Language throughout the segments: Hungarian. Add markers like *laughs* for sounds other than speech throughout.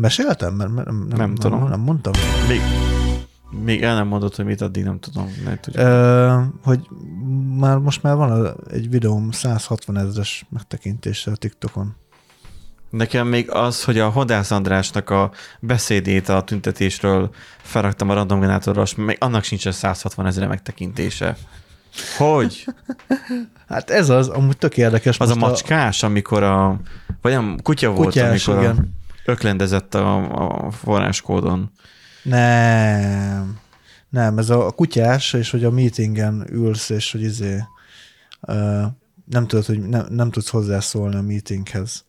Meséltem? Mert, mert nem, Nem tudom. Nem mondtam. Még, még el nem mondod, hogy mit addig nem tudom. Nem tudjuk. Ö, hogy már most már van a- egy videóm 160 ezres megtekintése a TikTokon. Nekem még az, hogy a Hodász Andrásnak a beszédét a tüntetésről felraktam a random generátorra, és még annak sincs 160 ezer megtekintése. Hogy? *laughs* Hát ez az, amúgy tök érdekes. Az a macskás, amikor a... Vagy nem, kutya volt, Kutyás, amikor a, igen. Öklendezett a, a forráskódon. Nem. Nem, ez a kutyás, és hogy a meetingen ülsz, és hogy izé, ö, nem tudod, hogy nem, nem tudsz hozzászólni a meetinghez.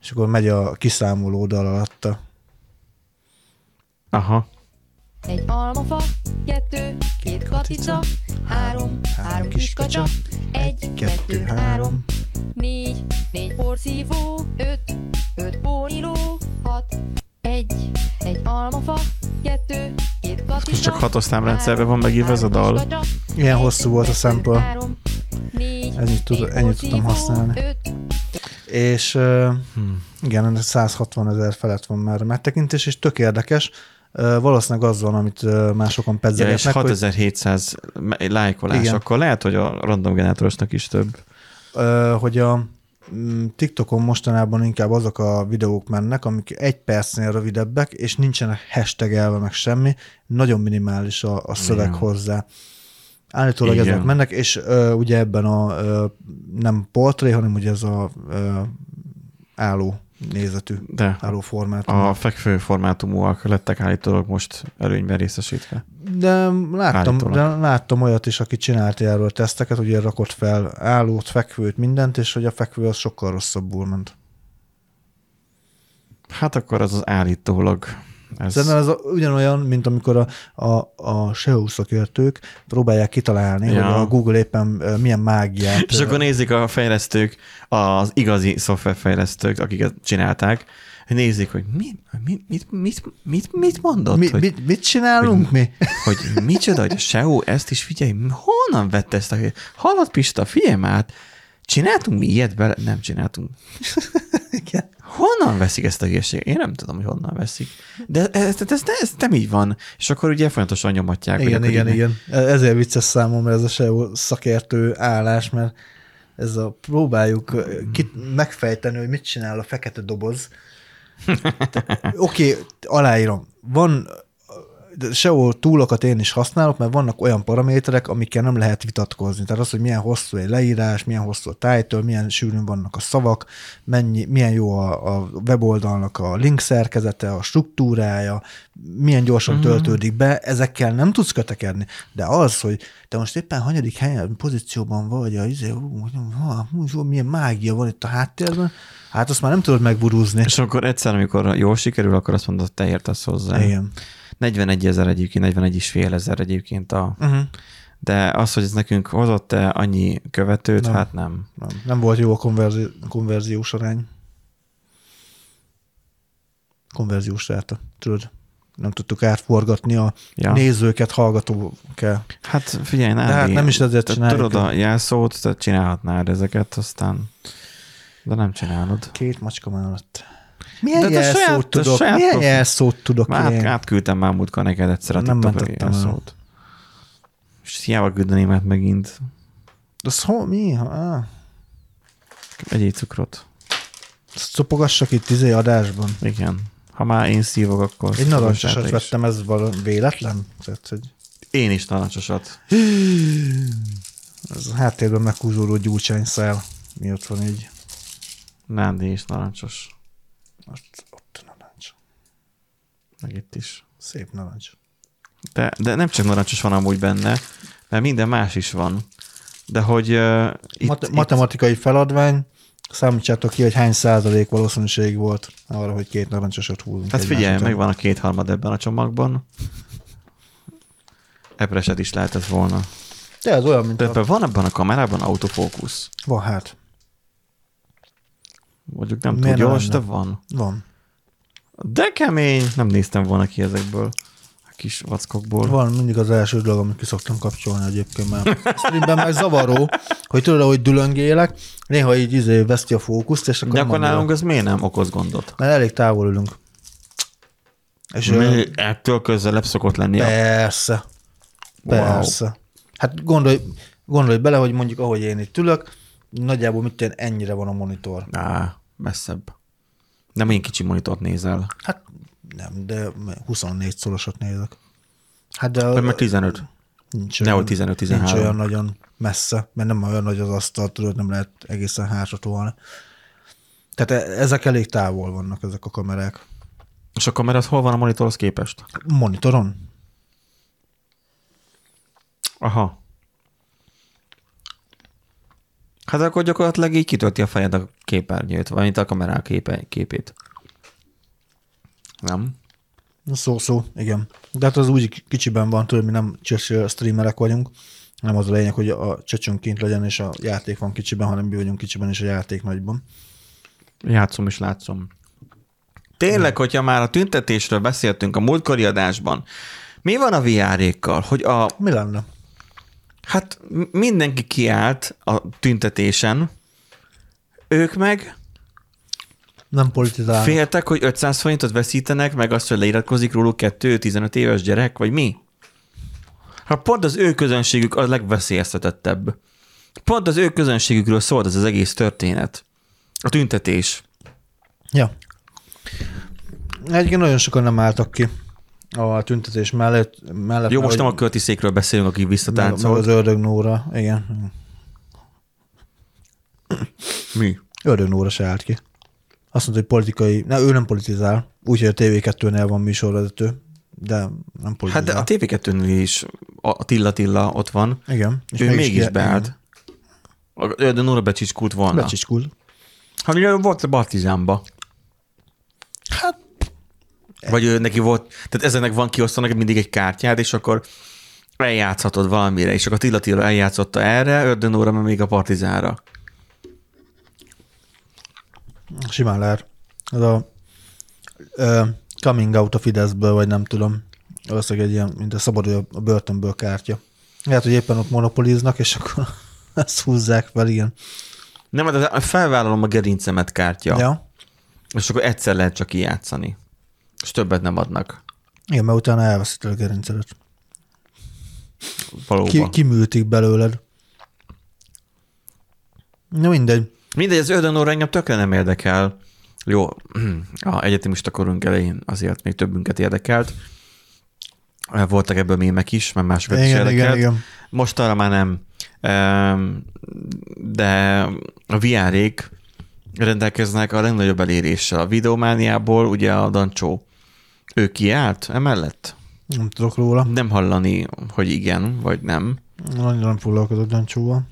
És akkor megy a kiszámoló dal alatta. Aha. Egy almafa, kettő, két katica, három, három kis kacsa, egy, kettő, három, négy, négy porszívó, öt, öt póniló, hat, egy, egy almafa, kettő, két katica, csak hatos számrendszerben van megírva ez a dal. Ilyen hosszú volt a sample. Ennyit tud- ennyit tudtam használni. És ö, Hmm. igen, ennek 160 ezer felett van már a megtekintés, és tök érdekes. Ö, Valószínűleg az van, amit ö, másokon Ja, és pedzegetnek, hogy 6700 me- lájkolás, Igen. akkor lehet, hogy a random generátorosnak is több. ö, hogy a TikTokon mostanában inkább azok a videók mennek, amik egy percnél rövidebbek, és nincsenek hashtagelve meg semmi, nagyon minimális a, a szöveg Igen. hozzá. Állítólag Igen. ezek mennek, és ö, ugye ebben a ö, nem portré, hanem ugye ez a ö, álló nézetű, De álló formátum. a fekvő formátumúak lettek állítólag most előnyben részesítve. De láttam, Állítólag. de láttam olyat is, aki csinált erről teszteket, ugye rakott fel állót, fekvőt, mindent, és hogy a fekvő az sokkal rosszabbul ment. Hát akkor az az állítólag. Ez, Szerintem ez a, ugyanolyan, mint amikor a, a, a SEO szakértők próbálják kitalálni, Ja. hogy a Google éppen milyen mágiát. és akkor nézik a fejlesztők, az igazi szoftverfejlesztők, akiket csinálták, hogy nézik, hogy mi, mi, mit, mit, mit, mit mondott? mi, hogy, mit, mit csinálunk hogy- mi? hogy micsoda, hogy a SEO ezt is figyelj, honnan vette ezt a Hallod Pista, figyelj már, csináltunk mi ilyet bele? Nem csináltunk. *laughs* Igen. Honnan veszik ezt a hírséget? Én nem tudom, hogy honnan veszik. De ez, ez, ez, ez nem így van. És akkor ugye folyamatosan nyomatják. hogy Igen, igen, igen. Ezért vicces számomra ez a SEO szakértő állás, mert ez a próbáljuk ö, kit, megfejteni, hogy mit csinál a fekete doboz. Oké, okay, aláírom. Van SEO túlokat én is használok, mert vannak olyan paraméterek, amikkel nem lehet vitatkozni. Tehát az, hogy milyen hosszú egy leírás, milyen hosszú a title, milyen sűrűn vannak a szavak, mennyi, milyen jó a, a weboldalnak a link szerkezete, a struktúrája, milyen gyorsan Mhm. töltődik be, ezekkel nem tudsz kötekedni. De az, hogy te most éppen hanyadik helyen, pozícióban vagy, a, izé, ú, hú, milyen mágia van itt a háttérben, hát azt már nem tudod megburúzni. És akkor egyszer, amikor jól sikerül, akkor azt mondod, te értesz hozzá. Igen. 41 ezer egyébként, 41 is fél ezer egyébként a... Uh-huh. De az, hogy ez nekünk hozott-e annyi követőt, Nem. hát nem. Nem, nem volt jó a konverzi, konverziós arány. Konverziós ráta, tudod. Nem tudtuk átforgatni a Ja. nézőket, hallgatókkel. Hát figyelj, Nádi, De hát nem is ezért csináljuk. Tudod a jelszót, te csinálhatnád ezeket, aztán de nem csinálod. Két macska mellett. Milyen De jelszót saját- tudok? saját Milyen profi- jelszót tudok Már én? át, átküldtem már múltkor neked egyszer a Nem el. jelszót. És hiába küldeném át megint Az ho, mi? Ah, egy cukrot. szopogassak itt izé adásban. Igen. Ha már én szívok, akkor... Egy narancsosat vettem, ez valami véletlen? Tehát, hogy Én is narancsosat. ez a háttérben meghúzódó gyurcsányszál miatt van így. Nándi is narancsos. Ott, ott a narancs. Meg itt is. Szép narancs. De, de nem csak narancsos van amúgy benne, mert minden más is van. De hogy uh, itt, Mat- itt, matematikai feladvány, számítsátok ki, hogy hány százalék valószínűség volt arra, hogy két narancsosat húzunk. Hát egymás figyelj, után. megvan a kétharmad ebben a csomagban. Epreset is lehetett volna. De ez olyan, mint De a... van ebben a kamerában autofókusz. Van hát. Mondjuk nem Miért túl gyors, de van. Van. De kemény, nem néztem volna ki ezekből a kis vackokból. Van mindig az első dolog, amit ki szoktam kapcsolni egyébként, mert szerintem meg zavaró, hogy tudod, hogy dülöngélek, néha így izé veszti a fókuszt, és akkor, De akkor nálunk ez miért nem okoz gondot? Mert elég távol ülünk. És Mi ettől közelebb szokott lenni a... persze, persze. Hát gondolj, gondolj bele, hogy mondjuk ahogy én itt ülök, nagyjából mit tenni, ennyire van a monitor. Á, messzebb. Nem én kicsi monitort nézel. Hát nem, de 24 szorosat nézek. Hát de Vagy meg 15. nincs Nehogy olyan, 15-13. nincs olyan nagyon messze, mert nem olyan nagy az asztal, tudod, nem lehet egészen hátra tolni. Tehát e- ezek elég távol vannak, ezek a kamerák. És a kamera az hol van a monitorhoz képest? Monitoron? Aha. Hát akkor gyakorlatilag így kitölti a fejed a képernyőt, vagy a kamerák képe, képét. Nem? Szó, szó, igen. De hát az úgy kicsiben van, tudod, mi nem csöcs streamerek vagyunk, nem az a lényeg, hogy a csöcsünk kint legyen, és a játék van kicsiben, hanem mi vagyunk kicsiben, és a játék nagyban. Játszom és látszom. Tényleg, hogyha már a tüntetésről beszéltünk a múltkori adásban, mi van a VR-ékkal? Hogy a, Mi lenne? Hát mindenki kiállt a tüntetésen, ők meg Nem politizálnak. féltek, hogy 500 forintot veszítenek, meg azt, hogy leiratkozik róluk 2-15 éves gyerek, vagy mi? Hát pont az ő közönségük a legveszélyeztetettebb. Pont az ő közönségükről szólt ez az egész történet. A tüntetés. Ja. Egyébként nagyon sokan nem álltak ki a tüntetés mellett. mellett Jó, most nem a hogy- költiszékről beszélünk, aki meg, meg visszatáncolt. az ördög Nóra, igen. Mi? Ördög Nóra se állt ki. Azt mondta, hogy politikai, ne, ő nem politizál, úgyhogy a TV2-nél van műsorvezető, de nem politizál. Hát de a TV2-nél is a Tilla Tilla ott van. Igen. ő mégis, mégis beállt. A- De Nóra becsicskult volna. Becsicskult. Hát ugye volt a Partizánba. Hát, Vagy ő, neki volt, tehát ezenek van kiosztanak mindig egy kártyát, és akkor eljátszhatod valamire, és akkor Tilla Tilla eljátszotta erre, Ördönóra meg még a Partizánra. simán lehet. Az a ö, coming out a Fideszből, vagy nem tudom. Valószínűleg egy ilyen, mint a szabadul a börtönből kártya. Lehet, hogy éppen ott monopoliznak, és akkor *laughs* ezt húzzák fel, igen. Nem, de felvállalom a gerincemet kártya, ja. És akkor egyszer lehet csak kijátszani. És többet nem adnak. Igen, mert utána elveszíted a gerincedet. Valóban. Ki, kiműtik belőled. Na mindegy. Mindegy, az Ördönóra engem tökre nem érdekel. Jó, *clears throat* a egyetemista korunk elején azért még többünket érdekelt. Voltak ebből mémek is, mert másokat is Igen, érdekelt. igen, igen. Most arra már nem. De a VR-ék rendelkeznek a legnagyobb eléréssel. A videomániából ugye a Dancsó, ő kiállt emellett? Nem tudok róla. Nem hallani, hogy igen, vagy nem. Nagyon nem foglalkozok Dancsóval.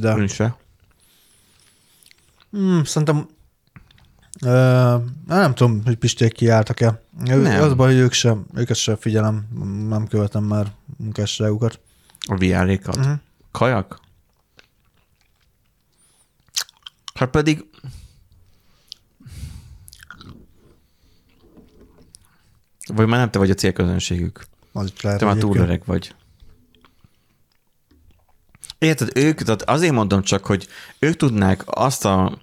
De Ön se. hmm, szerintem ö, nem tudom, hogy Pisték kiálltak-e. Nem. Az baj, hogy ők sem, őket sem figyelem, nem követem már munkásságukat. A VR-ékat. Uh-huh. Kajak? Hát pedig... Vagy már nem te vagy a célközönségük. Az is lehet Te már túl öreg vagy. Érted, ők, tehát azért mondom csak, hogy ők tudnák azt a,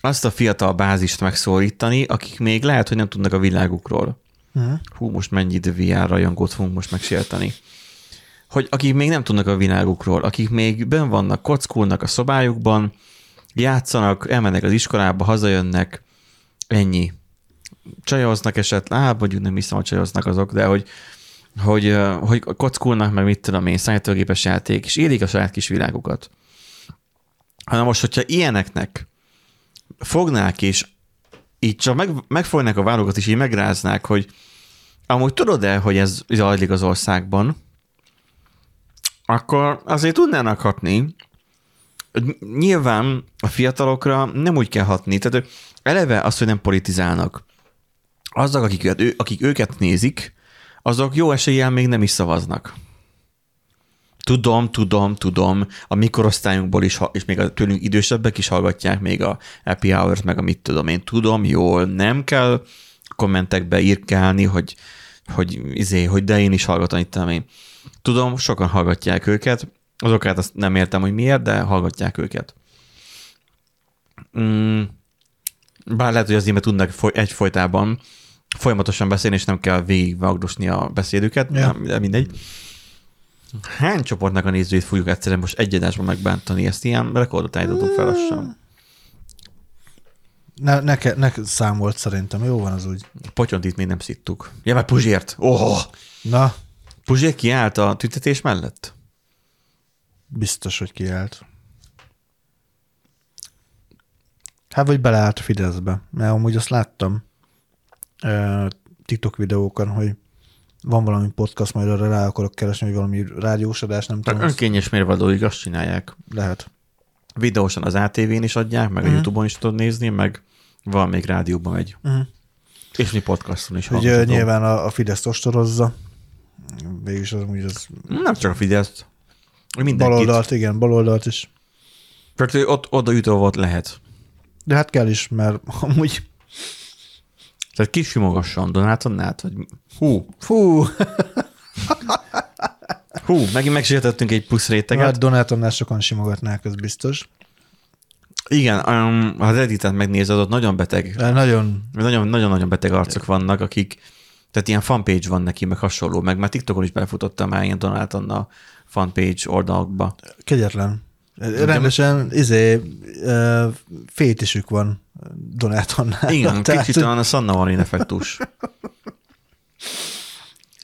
azt a fiatal bázist megszólítani, akik még lehet, hogy nem tudnak a világukról. Mhm. Hú, most mennyi VR rajongót fogunk most megsérteni. Hogy akik még nem tudnak a világukról, akik még bön vannak, kockulnak a szobájukban, játszanak, elmennek az iskolába, hazajönnek, ennyi. Csajoznak esetleg, á, mondjuk nem hiszem, hogy csajoznak azok, de hogy, hogy, hogy kockulnak, meg mit tudom én, számítógépes játék, és élik a saját kis világukat. Hanem most, hogyha ilyeneknek fognák, és így csak meg, megfognak a vállokat, és így megráznák, hogy amúgy tudod-e, hogy ez zajlik az országban, akkor azért tudnának hatni. Nyilván a fiatalokra nem úgy kell hatni, tehát eleve az, hogy nem politizálnak. Azok, akik, akik őket nézik, azok jó eséllyel még nem is szavaznak. Tudom, tudom, tudom, a mi korosztályunkból is, és még a tőlünk idősebbek is hallgatják még a happy hours, meg a mit tudom én. Tudom, jól, nem kell kommentekbe írkálni, hogy, hogy, izé, hogy de én is hallgatom, itt én. Tudom, sokan hallgatják őket, azokat azt nem értem, hogy miért, de hallgatják őket. Mm, bár lehet, hogy azért, mert tudnak foly- egyfolytában folyamatosan beszélni, és nem kell végigvagdosni a beszédüket, ja. de mindegy. Hány csoportnak a nézőit fogjuk egyszerűen most egy adásban megbántani? Ezt ilyen rekordot állítottunk fel lassan. Ne, neke, ne számolt szerintem, jó van az úgy. Potyont itt még nem szittuk. Ja, meg Puzsért. Oh! Na, Puzsér kiállt a tüntetés mellett? biztos, hogy kiállt. Hát vagy beleállt a Fideszbe, mert amúgy azt láttam TikTok videókon, hogy van valami podcast, majd arra rá akarok keresni, hogy valami rádiós adás, nem tudom, Tehát azt önkényes mérvadóig azt csinálják. lehet. Videósan az ATV-n is adják, meg a Mhm. YouTube-on is tudod nézni, meg van még rádióban megy. Uh-huh. És mi podcaston is hallgatható. nyilván a, a Fidesz ostorozza, végülis az úgy az Nem csak a Fidesz. Mindenkit. baloldalt, igen, baloldalt is. Tehát ott oda ütő volt lehet. De hát kell is, mert *laughs* amúgy, Tehát ki simogasson Donátonnát, hogy hú, fú, *laughs* hú, megint megsértettünk egy plusz réteget. hát Donátonnál sokan simogatnák, ez biztos. Igen, um, ha az Redditet megnézed, ott nagyon beteg, De nagyon, nagyon- nagyon-nagyon beteg arcok vannak, akik, tehát ilyen fanpage van neki, meg hasonló, meg már TikTokon is belefutottam már ilyen Donát Anna fanpage oldalakba. kegyetlen. Rendesen, izé, fétisük van Donátonnál. Igen, Tehát, kicsit olyan a Sanna Marin effektus.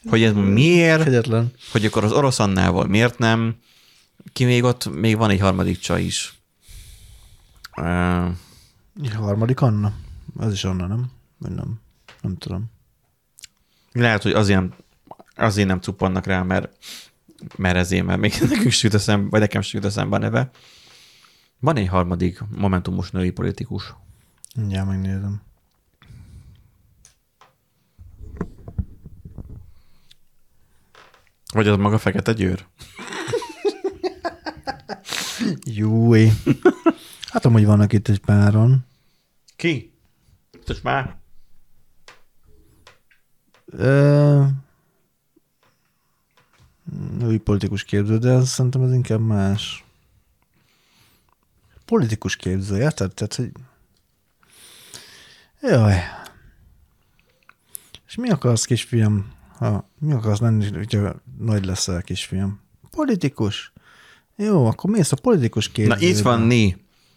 Hogy ez miért, Kegyetlen. hogy akkor az orosz Annával miért nem, ki még ott, még van egy harmadik csaj is. Uh, harmadik Anna? Az is Anna, nem? Vagy nem? Nem tudom. lehet, hogy azért, azért nem cuppannak rá, mert, mert ezért, mert még *laughs* nekünk süt eszembe, vagy nekem süt eszembe a neve. Van egy harmadik momentumos női politikus. Mindjárt megnézem. Vagy az maga Fekete Győr? *laughs* Júj. Hát amúgy vannak itt egy páron. Ki? Tudsz már? Ö, női politikus képző, de ez, szerintem ez inkább más. Politikus képző, érted? Tehát, hogy... Jaj. És mi akarsz, kisfiam? Ha, mi akarsz lenni, hogyha nagy leszel, kisfiam? Politikus. Jó, akkor mész a politikus képzőbe. Na itt van Né.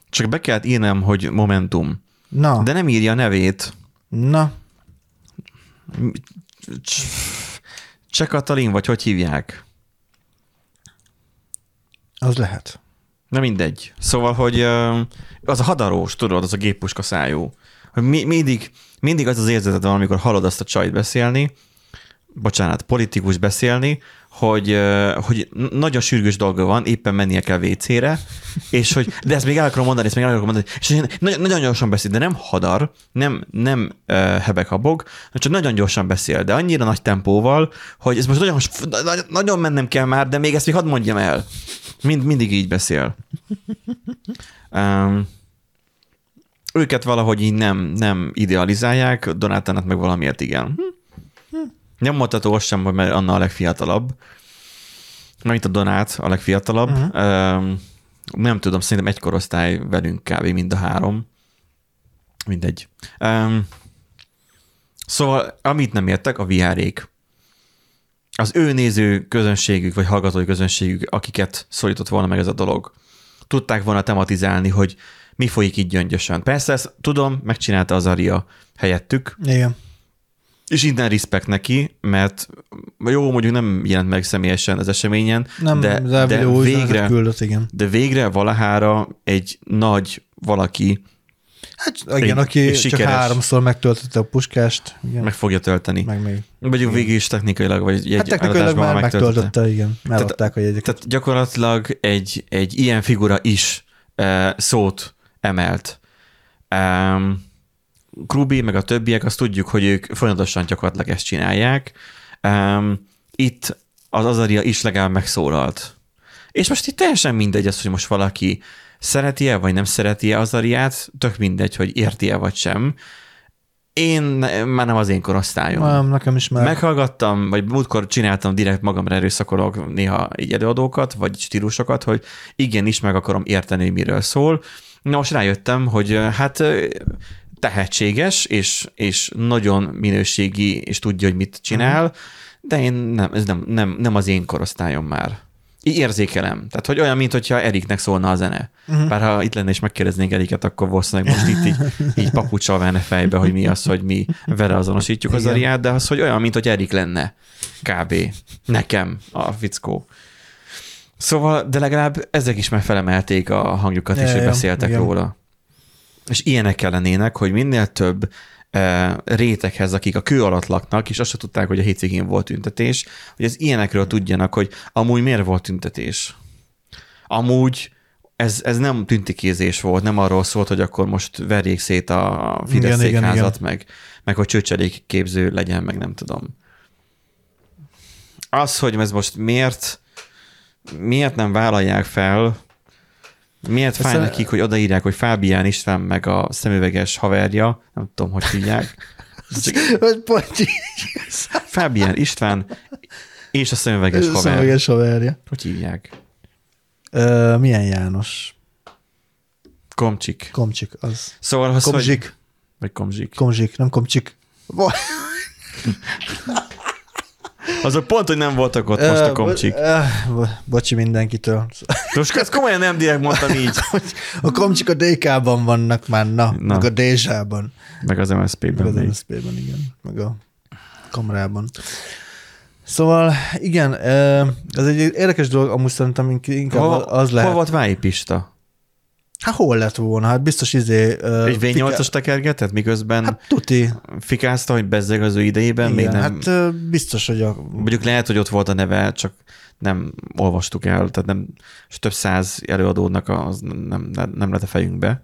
Csak be kellett írnem, hogy Momentum. Na, De nem írja a nevét. na, Cseh Katalin, vagy hogy hívják? az lehet. Na mindegy. Szóval, hogy az a hadarós, tudod, az a géppuska szájú. Hogy mi, mindig, mindig az az érzeted van, amikor hallod azt a csajt beszélni, bocsánat, politikus beszélni, hogy, hogy nagyon sürgős dolga van, éppen mennie kell WC-re, és hogy, de ezt még el akarom mondani, ezt még el akarom mondani, és nagyon, nagyon gyorsan beszél, de nem hadar, nem, nem uh, hebek-habog, csak nagyon gyorsan beszél, de annyira nagy tempóval, hogy ez most nagyon, nagyon mennem kell már, de még ezt még hadd mondjam el. Mind, mindig így beszél. Um, őket valahogy így nem, nem idealizálják, Donátánát meg valamiért igen. Hm. Nem mondható azt sem, mert Anna a legfiatalabb. Mert itt a Donát a legfiatalabb. Uh-huh. Nem tudom, szerintem egy korosztály velünk kb. mind a három. Mindegy. Um, szóval, amit nem értek, a VR-ék. Az ő néző közönségük, vagy hallgatói közönségük, akiket szólított volna meg ez a dolog. Tudták volna tematizálni, hogy mi folyik így gyöngyösen. Persze ezt tudom, megcsinálta az Aria helyettük, Igen. és innen respekt neki, mert jó, mondjuk nem jelent meg személyesen az eseményen, Nem, de, de, de végre, küldött, igen. de végre valahára egy nagy valaki Hát igen, aki csak sikeres. háromszor megtöltötte a puskást, igen. meg fogja tölteni. meg még. Vagy végig is technikailag, vagy egy Hát technikailag már megtöltötte, igen. Tehát- Megadták a jegyeket. Tehát gyakorlatilag egy, egy ilyen figura is uh, szót emelt. Um, Krubi, meg a többiek, azt tudjuk, hogy ők folyamatosan gyakorlatilag ezt csinálják. Um, itt az Azaria is legalább megszólalt. És most itt teljesen mindegy az, hogy most valaki szereti-e, vagy nem szereti-e Azariát, tök mindegy, hogy érti-e, vagy sem. Én már nem az én korosztályom. Nem, nekem is már. Meghallgattam, vagy múltkor csináltam direkt magamra erőszakolok néha így előadókat, vagy stílusokat, hogy igenis meg akarom érteni, hogy miről szól. Na most rájöttem, hogy hát tehetséges, és, és nagyon minőségi, és tudja, hogy mit csinál, de én nem, ez nem, nem, nem az én korosztályom már. Így érzékelem. Tehát, hogy olyan, mint hogyha Eriknek szólna a zene. Uh-huh. Bár ha itt lenne és megkérdeznék Eriket, akkor valószínűleg most itt így, így papucsal venne fejbe, hogy mi az, hogy mi vele azonosítjuk az Igen. Ariát, de az, hogy olyan, mint hogy Erik lenne. Kb. Nekem a fickó. Szóval, de legalább ezek is már felemelték a hangjukat, és Ja, hogy ja, beszéltek igen. róla. És ilyenek kellenének, hogy minél több eh, réteghez, akik a kő alatt laknak, és azt se tudták, hogy a hétvégén volt tüntetés, hogy az ilyenekről tudjanak, hogy amúgy miért volt tüntetés. Amúgy ez, ez nem tüntikézés volt, nem arról szólt, hogy akkor most verjék szét a Fidesz Igen, igen, székházat, igen. meg, meg hogy csőcselék képző legyen, meg nem tudom. Az, hogy ez most miért, miért nem vállalják fel, miért fáj Ezt- nekik, hogy odaírják, hogy Fábián István meg a szemüveges haverja, nem tudom, hogy hívják, Pontyi. Fábián István és a szemüveges haver. Szemüveges haverja. Hogy hívják? Ö, milyen János? Komcsik. Komcsik, az. Szóval hogy... Komzsik. Vagy komzsik. Komzsik, nem komcsik. *laughs* Azok pont, hogy nem voltak ott most a komcsik. Bocsi mindenkitől. Most ezt komolyan nem direkt mondtam így. *laughs* A komcsik a DK-ban vannak már, na, Na. meg a Dézsában. Meg az Meg MSZP-ben az még. MSZP-ben, igen. Meg a kamrában. Szóval igen, ez egy érdekes dolog, amúgy szerintem ink- inkább Hol, az lehet. hol volt Vályi Pista? Hát hol lett volna? Hát biztos izé... ö, Egy V8-as fika- tekergetett, miközben hát, tuti. fikázta, hogy bezzeg az ő idejében, még Igen, nem... hát ö, biztos, hogy a... Mondjuk lehet, hogy ott volt a neve, csak nem olvastuk el, tehát nem, és több száz előadónak az nem, nem, nem lett a fejünkbe.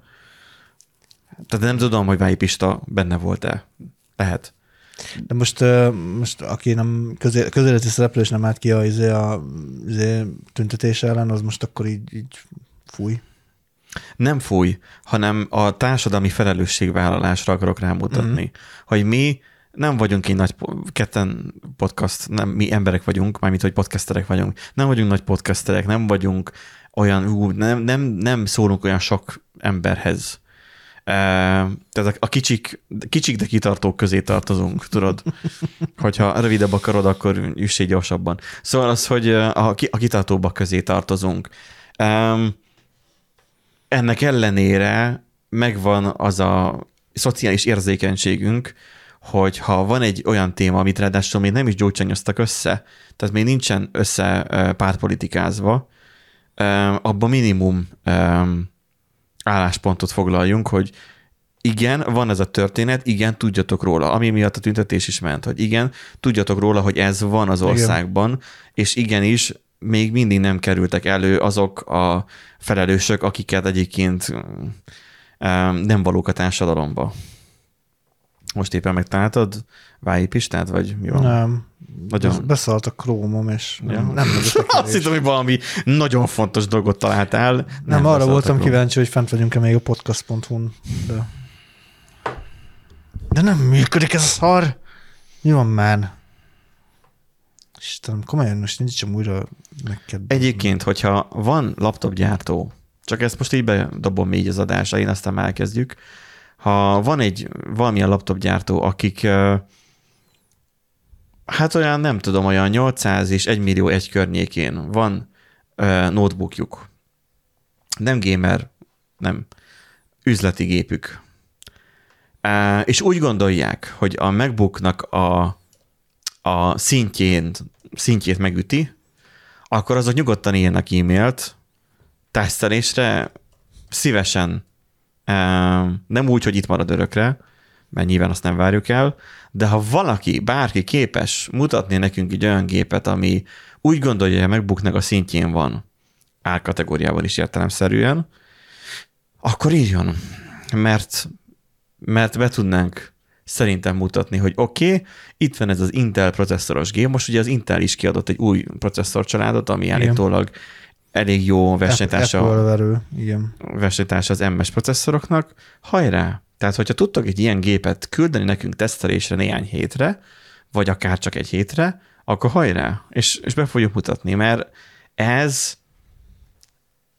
Tehát nem tudom, hogy Vályi Pista benne volt-e. Lehet. De most, most aki nem közé, közéleti szereplő, és nem állt ki a, izé, a izé, tüntetés ellen, az most akkor így, így fúj. Nem fúj, hanem a társadalmi felelősségvállalásra akarok rámutatni, mm. hogy mi nem vagyunk egy nagy, ketten podcast, nem, mi emberek vagyunk, mármint, hogy podcasterek vagyunk, nem vagyunk nagy podcasterek, nem vagyunk olyan, ú, nem, nem, nem szólunk olyan sok emberhez. E, tehát a, a kicsik, kicsik, de kitartók közé tartozunk, tudod? *laughs* Hogyha rövidebb akarod, akkor üssél gyorsabban. Szóval az, hogy a, a kitartóbbak közé tartozunk. Um, ennek ellenére megvan az a szociális érzékenységünk, hogy ha van egy olyan téma, amit ráadásul még nem is gyógycsanyoztak össze, tehát még nincsen össze pártpolitikázva, abban minimum álláspontot foglaljunk, hogy igen, van ez a történet, igen, tudjatok róla, ami miatt a tüntetés is ment, hogy igen, tudjatok róla, hogy ez van az Igen. országban, és igenis, még mindig nem kerültek elő azok a felelősök, akiket egyébként nem valók a társadalomba. Most éppen megtaláltad Vályi Pistát, vagy mi van? Nem. Nagyon-. Beszalt a krómom, és Ja. nem, nem megy *laughs* a Azt hittem, hogy valami nagyon fontos dolgot találtál. Nem, Nem, arra voltam kíváncsi, hogy fent vagyunk-e még a podcast.hu-n. De... de nem működik ez a szar. Mi van már? Istenem, komolyan most nincs újra neked. Egyébként, hogyha van laptopgyártó, csak ezt most így bedobom így az adásra, én aztán már elkezdjük. Ha van egy valamilyen laptopgyártó, akik hát olyan, nem tudom, olyan 800 és 1 millió egy környékén van notebookjuk. Nem gamer, nem. Üzleti gépük. És úgy gondolják, hogy a MacBooknak a, a szintjén, szintjét megüti, akkor azok nyugodtan írnak e-mailt tesztelésre, szívesen, em, nem úgy, hogy itt marad örökre, mert nyilván azt nem várjuk el, de ha valaki, bárki képes mutatni nekünk egy olyan gépet, ami úgy gondolja, hogy a MacBooknak a szintjén van, árkategóriában is értelemszerűen, akkor írjon, mert, mert be tudnánk szerintem mutatni, hogy oké, okay, itt van ez az Intel processzoros gép, most ugye az Intel is kiadott egy új processzorcsaládot, ami Igen. állítólag elég jó versenytársa, verő, igen. versenytársa az MS processzoroknak. Hajrá! Tehát, hogyha tudtok egy ilyen gépet küldeni nekünk tesztelésre néhány hétre, vagy akár csak egy hétre, akkor hajrá! És, és be fogjuk mutatni, mert ez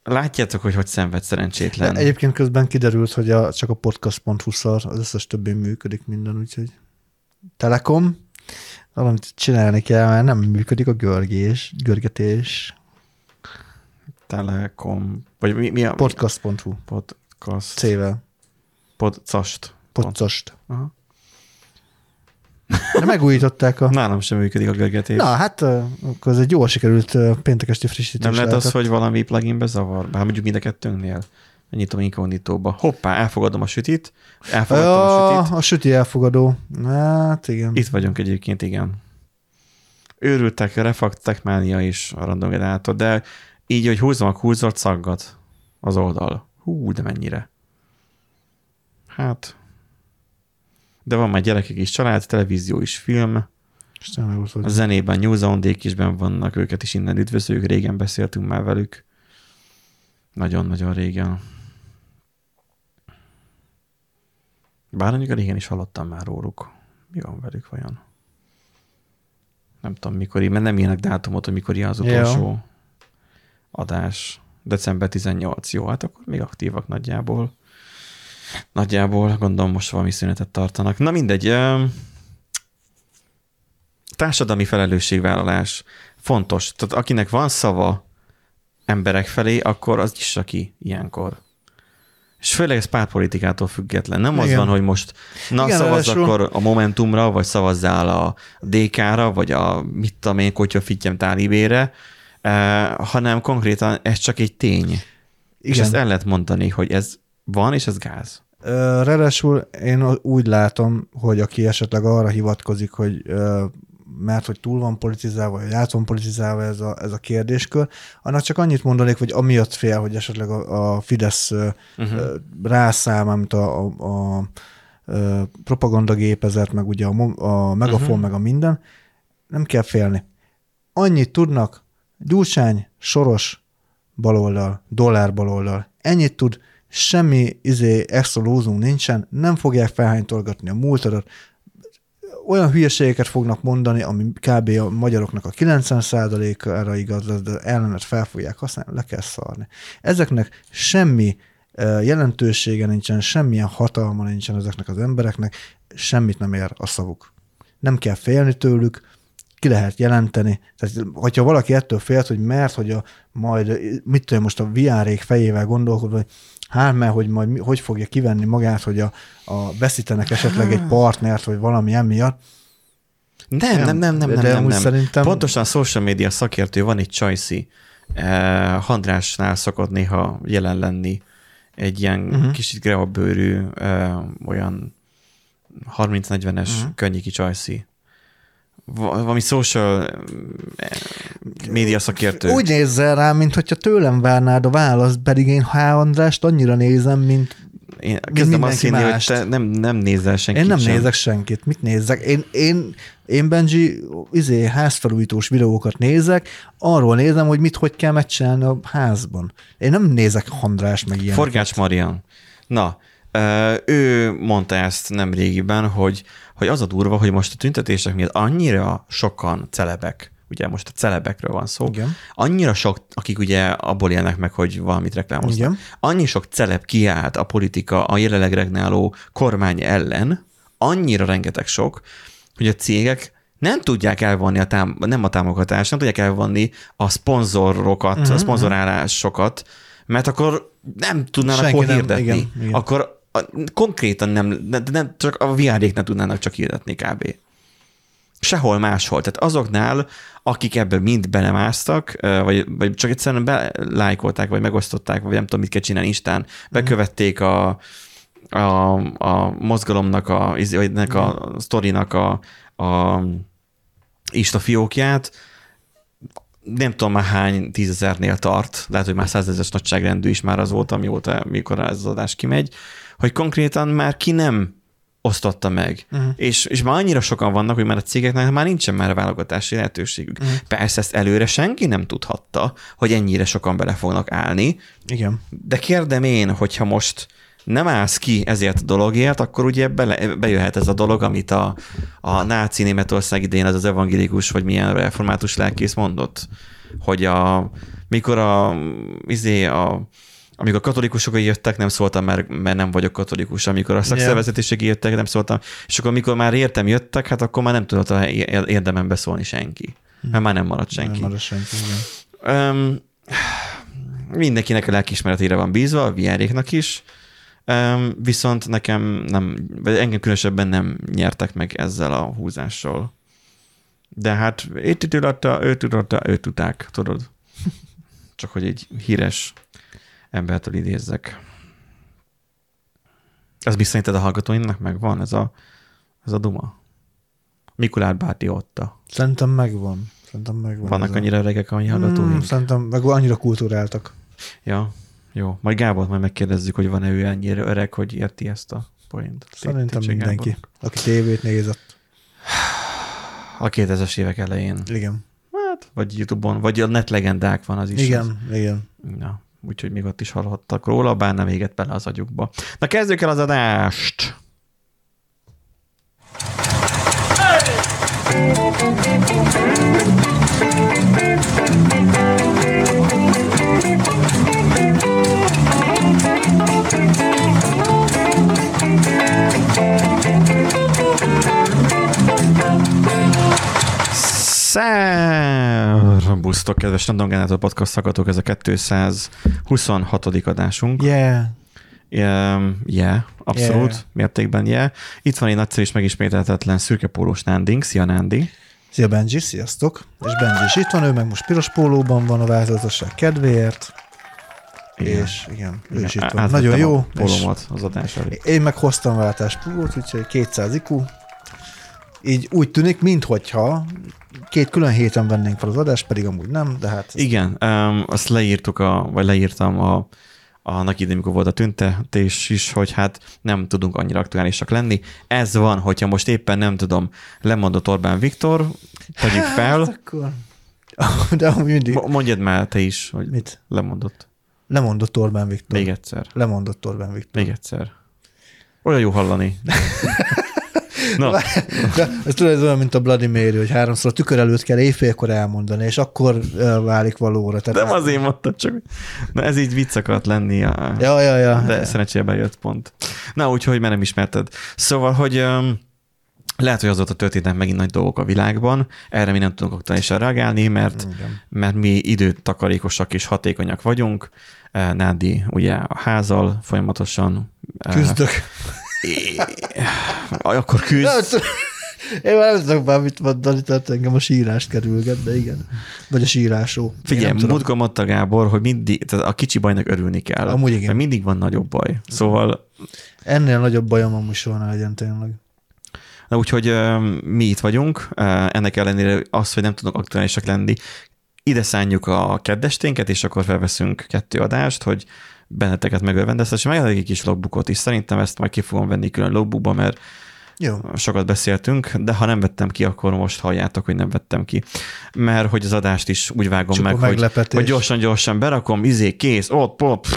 Látjátok, hogy hogy szenved szerencsétlen. De egyébként közben kiderült, hogy a, csak a podcast.hu szar, az összes többi működik minden, úgyhogy Telekom, valamit csinálni kell, mert nem működik a görgés, görgetés. Telekom, vagy mi, mi a Podcast.hu, podcast? C-vel, Podcast. podcast. Aha. De megújították a... Nálam sem működik a görgetés. Na, hát akkor ez egy jól sikerült péntek esti frissítés. nem lehet az, hogy valami pluginbe zavar? Bár mondjuk mind a kettőnknél. Nyitom inkognitóba. Hoppá, elfogadom a sütit. Elfogadtam a Ja, sütit. a süti elfogadó. Hát igen. Itt vagyunk egyébként, igen. Őrültek, refakt, mánia is a random generátor, de így, hogy húzom a kurzort, szaggat az oldal. Hú, de mennyire. Hát. De van már gyerekek is, család, televízió is, film. A zenében New Zealandék is benn vannak, őket is innen üdvözlők, régen beszéltünk már velük. Nagyon-nagyon régen. Bár mondjuk régen is hallottam már róluk. Mi van velük vajon? Nem tudom mikor, mert nem ilyenek dátumot, hogy mikor az Ja. utolsó adás. December 18. Jó, hát akkor még aktívak nagyjából. Nagyjából, gondolom most valami szünetet tartanak. Na mindegy, társadalmi felelősségvállalás fontos. Tehát akinek van szava emberek felé, akkor az is aki ilyenkor. És főleg ez pártpolitikától független. Nem az Igen. van, hogy most na Igen, szavazz ráadásul- akkor a Momentumra, vagy szavazzál a DK-ra, vagy a mit tudom én, Kotya Fittyem Tálibére, eh, hanem konkrétan ez csak egy tény. Igen. És ezt el lehet mondani, hogy ez van, és ez gáz. Ráadásul én úgy látom, hogy aki esetleg arra hivatkozik, hogy mert hogy túl van politizálva, vagy át van politizálva ez a, ez a kérdéskör, annak csak annyit mondanék, hogy amiatt fél, hogy esetleg a, a Fidesz uh-huh. rászáll, mint a, a, a, a propagandagépezet, meg ugye a, a megafon, uh-huh. meg a minden, nem kell félni. Annyit tudnak, Gyurcsány, Soros, baloldal, dollár baloldal, ennyit tud, semmi izé extra nincsen, nem fogják felhánytolgatni a múltadat, olyan hülyeségeket fognak mondani, ami kb. a magyaroknak a 90%-ára igaz de ellenet fel fogják használni, le kell szarni. Ezeknek semmi jelentősége nincsen, semmilyen hatalma nincsen ezeknek az embereknek, semmit nem ér a szavuk. Nem kell félni tőlük, ki lehet jelenteni. Tehát, hogyha valaki ettől félt, hogy mert, hogy a, majd, mit tudom, most a viárék fejével gondolkodva, hogy hát, mert hogy majd hogy fogja kivenni magát, hogy a, a veszítenek esetleg egy partnert, vagy valami emiatt. Nem, nem, nem, nem, De nem, nem, nem. szerintem- Pontosan a social media szakértő van egy Csajci. Eh, Handrásnál szokott néha jelen lenni egy ilyen Mhm. uh-huh. kicsit greabőrű, eh, olyan 30-40-es Mhm. uh-huh. könnyiki Csajci. Va- valami social eh, média szakértő. Úgy nézzel rá, mint hogyha tőlem várnád a választ, pedig én H. Andrást annyira nézem, mint Én kezdem azt hinni, hogy te nem, nem nézel senkit én nem sem. nézek senkit. Mit nézzek? Én, én, én Benji, izé, házfelújítós videókat nézek, arról nézem, hogy mit, hogy kell megcsinálni a házban. Én nem nézek András meg ilyen. Forgács Marian. Na, ő mondta ezt nem régiben, hogy, hogy az a durva, hogy most a tüntetések miatt annyira sokan celebek, ugye most a celebekről van szó, Igen. annyira sok, akik ugye abból élnek meg, hogy valamit reklámoznak, Igen. annyi sok celeb kiállt a politika, a jelenleg regnáló kormány ellen, annyira rengeteg sok, hogy a cégek nem tudják elvonni a tám- nem a támogatást, nem tudják elvonni a szponzorokat, uh-huh, a szponzorálásokat, mert akkor nem tudnának Senki hol nem- hirdetni. igen, igen. Akkor a, konkrétan nem, nem, nem, csak a viárék nem tudnának csak hirdetni kb. Sehol máshol. Tehát azoknál, akik ebben mind belemásztak, vagy, vagy csak egyszerűen belájkolták, vagy megosztották, vagy nem tudom, mit kell csinálni Instán, bekövették a, a, a mozgalomnak, a, izé, vagy ennek a sztorinak a, a Insta fiókját, nem tudom már hány tízezernél tart, lehet, hogy már százezeres nagyságrendű is már azóta, mióta, mikor ez az adás kimegy, hogy konkrétan már ki nem osztotta meg. Uh-huh. És, és már annyira sokan vannak, hogy már a cégeknek már nincsen már válogatási lehetőségük. Uh-huh. Persze ezt előre senki nem tudhatta, hogy ennyire sokan bele fognak állni, Igen. de kérdem én, hogyha most nem állsz ki ezért a dologért, akkor ugye bele, bejöhet ez a dolog, amit a, a náci Németország idején az az evangélikus, vagy milyen református lelkész mondott, hogy a Mikor a, izé, a amikor a katolikusok jöttek, nem szóltam, mert, mert nem vagyok katolikus. Amikor a szakszervezetisek jöttek, nem szóltam. És akkor, amikor már értem jöttek, hát akkor már nem tudott a érdemen beszólni senki. Mert már nem maradt senki. Nem marad senki, igen. Um, mindenkinek a lelkismeretére van bízva, a viáréknak is, um, viszont nekem nem, vagy engem különösebben nem nyertek meg ezzel a húzással. De hát ő tudatta, ő tudatta, ő tudták, tudod. *laughs* Csak hogy egy híres embertől idézzek. Ez bizonyítad a hallgatóinknak megvan, ez a, ez a duma? Mikulát Báti Otta. Szerintem megvan. Szerintem megvan. Vannak ez a- annyira öregek a mi hallgatóink? Mm, szerintem meg annyira kultúráltak. Ja, jó. Majd Gábor majd megkérdezzük, hogy van-e ő ennyire öreg, hogy érti ezt a point. Szerintem mindenki, Gábor. aki tévét nézett. A 2000-es évek elején. Igen. Hát, vagy YouTube-on, vagy a netlegendák van az is. igen, igen. Az. Na, úgyhogy még ott is hallhattak róla, bár nem égett bele az agyukba. Na kezdjük el az adást! Szerbusztok, kedves Random Generator Podcast hallgatók, ez a 226. adásunk. Yeah. Yeah, yeah abszolút, Yeah. mértékben yeah. Itt van egy nagyszerű és megismételhetetlen szürke pólós Nándink. Szia Nándi! Szia Benji, sziasztok! És Benji is itt van, ő meg most piros pólóban van a változatosság kedvéért. Igen. És igen, ő is itt van. Nagyon jó. a És Pólómat az adás elé. én meg hoztam váltás pólót, úgyhogy 200 IQ. Így úgy tűnik, minthogyha két külön héten vennénk fel az adást, pedig amúgy nem, de hát Igen, um, azt leírtuk, a, vagy leírtam a, annak idején, amikor volt a tüntetés is, hogy hát nem tudunk annyira aktuálisak lenni. Ez van, hogyha most éppen nem tudom, lemondott Orbán Viktor, tegyük Hát fel. akkor... *laughs* De amúgy mindig... Mo- Mondjad már te is, hogy Mit? lemondott. Lemondott Orbán Viktor. Még egyszer. Lemondott Orbán Viktor. Még egyszer. Olyan jó hallani. *laughs* Na, *laughs* De ez tudod, olyan, mint a Bloody Mary, hogy háromszor a tükör előtt kell éjfélkor elmondani, és akkor válik valóra. Tehát nem azért mondtad csak. Na ez így vicc akart lenni. A... Ja, ja, ja. De szerencsére bejött pont. Na, úgyhogy már nem ismerted. Szóval, hogy um, lehet, hogy azóta történnek megint nagy dolgok a világban, erre mi nem tudunk aktuálisan reagálni, mert, Igen. mert mi időtakarékosak és hatékonyak vagyunk. Nádi ugye a házal folyamatosan. eh, Küzdök. Akkor küzd. tudom. Én már nem tudok már mit mondani, tehát engem a sírást kerülget, de igen. Vagy a sírásó. Figyelj, múltkor mondta Gábor, hogy mindig, tehát a kicsi bajnak örülni kell. Amúgy igen. Mert mindig van nagyobb baj. Szóval Ennél nagyobb bajom amúgy soha ne legyen tényleg. Na úgyhogy mi itt vagyunk, ennek ellenére az, hogy nem tudunk aktuálisak lenni, ide szánjuk a keddesténket, és akkor felveszünk kettő adást, hogy benneteket megörvendeztes, és megadok egy kis logbookot is. Szerintem ezt majd ki fogom venni külön logbookba, mert Jó. sokat beszéltünk, de ha nem vettem ki, akkor most halljátok, hogy nem vettem ki. Mert hogy az adást is úgy vágom Csupa meg, hogy, hogy gyorsan-gyorsan berakom, izé, kész, ott, pop,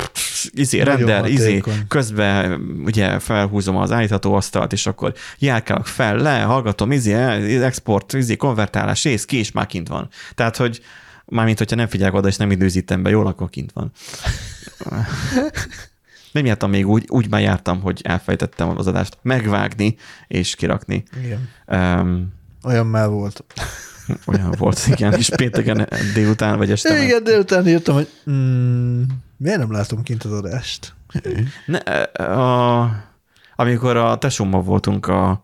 izé, Nagyon render, izé, közben ugye felhúzom az állítható asztalt, és akkor járkálok fel, le, hallgatom, izé, export, izé, konvertálás, rész, ki, és már kint van. Tehát, hogy mármint, hogyha nem figyelek oda, és nem időzítem be, jól, akkor kint van. *laughs* Nem jártam még úgy, úgy már jártam, hogy elfejtettem az adást megvágni és kirakni. Igen. Um, Olyan már volt. *laughs* olyan volt, igen, és pénteken délután vagy este. Igen, délután írtam, hogy mm, miért nem látom kint az adást? Ne, a, amikor a tesómmal voltunk a,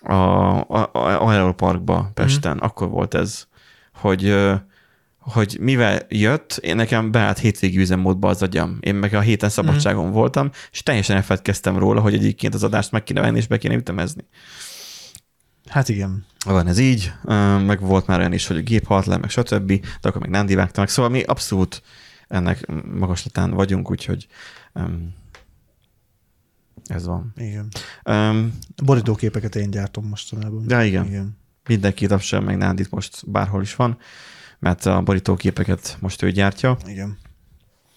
a, a, a Aeroparkba Pesten, mm. akkor volt ez, hogy hogy mivel jött, én nekem beállt hétvégi üzemmódba az agyam. Én meg a héten szabadságon mm. voltam, és teljesen elfeledkeztem róla, hogy egyébként az adást meg kéne venni, és be kéne ütemezni. Hát igen. Van ez így, meg volt már olyan is, hogy a gép halt le, meg stb., de akkor meg nem divágta meg. Szóval mi abszolút ennek magaslatán vagyunk, úgyhogy um, ez van. Igen. Um, Borítóképeket én gyártom mostanában. de igen, igen. Igen. mindenki tapsol meg Nándit most bárhol is van, mert a borítóképeket most ő gyártja. Igen.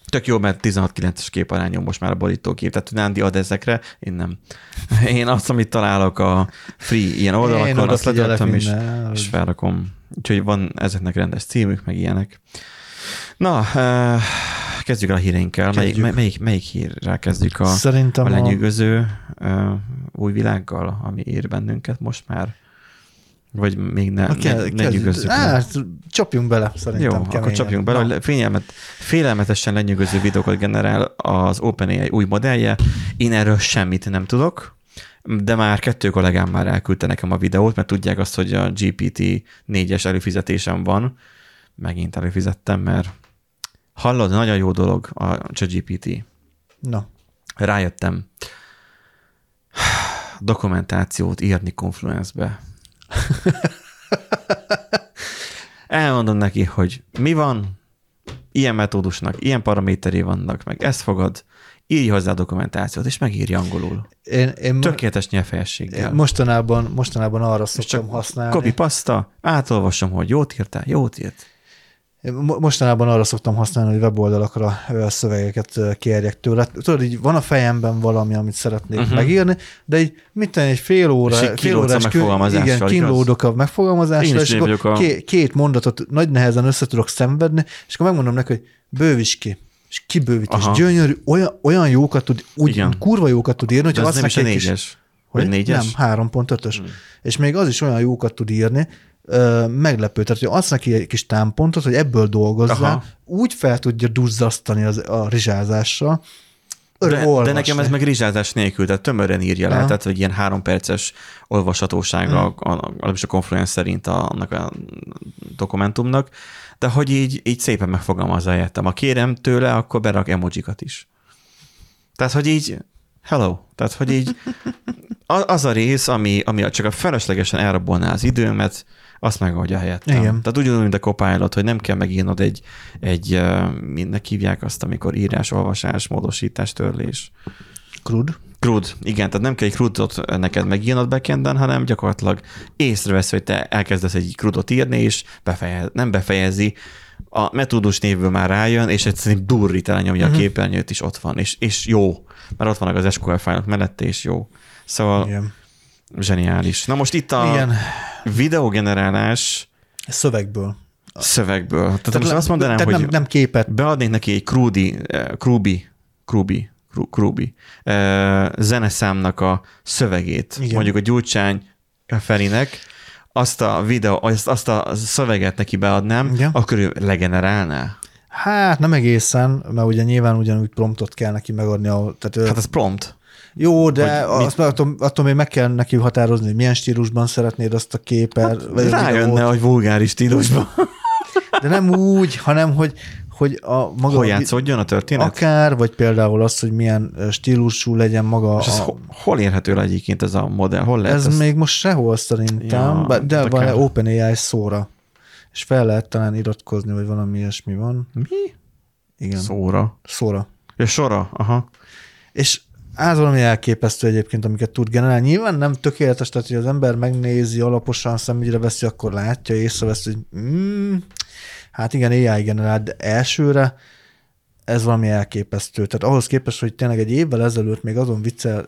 Tök jó, mert 16-9-es képarányom most már a borítókép, tehát Nándi ad ezekre, én nem. *laughs* Én azt, amit találok a free ilyen Én oldalakon, azt odafigyelek letöltöm és, minden, és felrakom. Úgyhogy van ezeknek rendes címük, meg ilyenek. Na, kezdjük el a híreinkkel. Melyik, melyik, melyik hírrel kezdjük a, Szerintem a a, lenyűgöző uh, új világgal, ami ér bennünket most már? Vagy még ne, a ne, ne nyűgözzük? Hát, csapjunk bele, szerintem. Jó, akkor keményen. csapjunk bele, Na. hogy félelmet, félelmetesen lenyűgöző videókat generál az OpenAI új modellje. Én erről semmit nem tudok, de már kettő kollégám már elküldte nekem a videót, mert tudják azt, hogy a GPT 4-es előfizetésem van. Megint előfizettem, mert hallod, nagyon jó dolog a ChatGPT. Na, Rájöttem. *sighs* Dokumentációt írni Confluence-be. Elmondom neki, hogy mi van, ilyen metódusnak, ilyen paraméteré vannak, meg ezt fogad, írj hozzá a dokumentációt, és megírja angolul. én, én, Tökéletes nyelvfejességgel. mostanában, mostanában arra és szoktam csak használni. copy pasta, átolvasom, hogy jót írtál, jót írt. Mostanában arra szoktam használni, hogy weboldalakra szövegeket kérjek tőle. Tudod, így van a fejemben valami, amit szeretnék uh-huh. megírni, de így mit tenni, egy fél óra, És fél órás kül- igen, kínlódok a megfogalmazásra, és akkor a- ké- két mondatot nagy nehezen össze tudok szenvedni, és akkor megmondom neki, hogy bővíts ki. És kibővítés, Aha. gyönyörű, olyan, olyan jókat tud, úgy Igen. kurva jókat tud írni, az azt nem is a egy kis- négyes. Vagy négyes? nem, 3.5-ös. Hmm. És még az is olyan jókat tud írni, ö, meglepő. Tehát, hogy azt neki egy kis támpontot, hogy ebből dolgozzál, Aha. úgy fel tudja duzzasztani az, a rizsázással, De, de nekem ez meg rizsázás nélkül, tehát tömören írja le, tehát hogy ilyen három perces olvashatósága, Hmm. a, a, Confluence szerint a, annak a dokumentumnak, de hogy így, így szépen megfogalmazza helyettem. Ha kérem tőle, akkor berak emojikat is. Tehát, hogy így, hello, tehát, hogy így *laughs* az a rész, ami, ami csak a feleslegesen elrabolná az időmet, azt megoldja helyettem. Igen. Tehát ugyanúgy, mint a Copilot, hogy nem kell megírnod egy, egy mindnek hívják azt, amikor írás, olvasás, módosítás, törlés. Krud. CRUD, igen, tehát nem kell egy CRUD-ot neked megírnod backenden, hanem gyakorlatilag észrevesz, hogy te elkezdesz egy CRUD-ot írni, és befejez, nem befejezi, a metódus névből már rájön, és egyszerűen durrít elnyomja Mhm. uh-huh. a képernyőt, és ott van, és, és jó, mert ott vannak az SQL fájlok mellette, és jó. Szóval Igen. Zseniális. Na most itt a Igen. videógenerálás Szövegből. szövegből. Tehát, most azt mondanám, tehát hogy nem, nem képet. beadnék neki egy Krudi, eh, Krubi, Kru- Krubi eh, zeneszámnak a szövegét. Igen. mondjuk a Gyurcsány Ferinek, azt a videó, azt, azt a szöveget neki beadnám, Igen. akkor ő legenerálná. Hát nem egészen, mert ugye nyilván ugyanúgy promptot kell neki megadni. A, tehát, Hát az prompt. Jó, de Hogy mit- azt, meg attól, attól még meg kell neki határozni, hogy milyen stílusban szeretnéd azt a képet. Hát, vagy Rájönne, hogy vulgáris stílusban. De nem úgy, hanem hogy, hogy a maga... Hol a- játszódjon a történet? Akár, vagy például az, hogy milyen stílusú legyen maga És ez a, ho- hol érhető le egyébként ez a modell? Hol lehet Ez ezt? még most sehol szerintem, Ja, ja, de, van kell. OpenAI szóra. És fel lehet talán iratkozni, vagy valami ilyesmi van. Mi? Igen, Szó. Szóra. szóra. Ja, sora, aha. És az valami elképesztő egyébként, amiket tud generálni. Nyilván nem tökéletes, tehát hogy az ember megnézi, alaposan szemügyre veszi, akkor látja, észrevesz, hogy mm, hát igen, AI generál, de elsőre ez valami elképesztő. Tehát ahhoz képest, hogy tényleg egy évvel ezelőtt még azon viccel,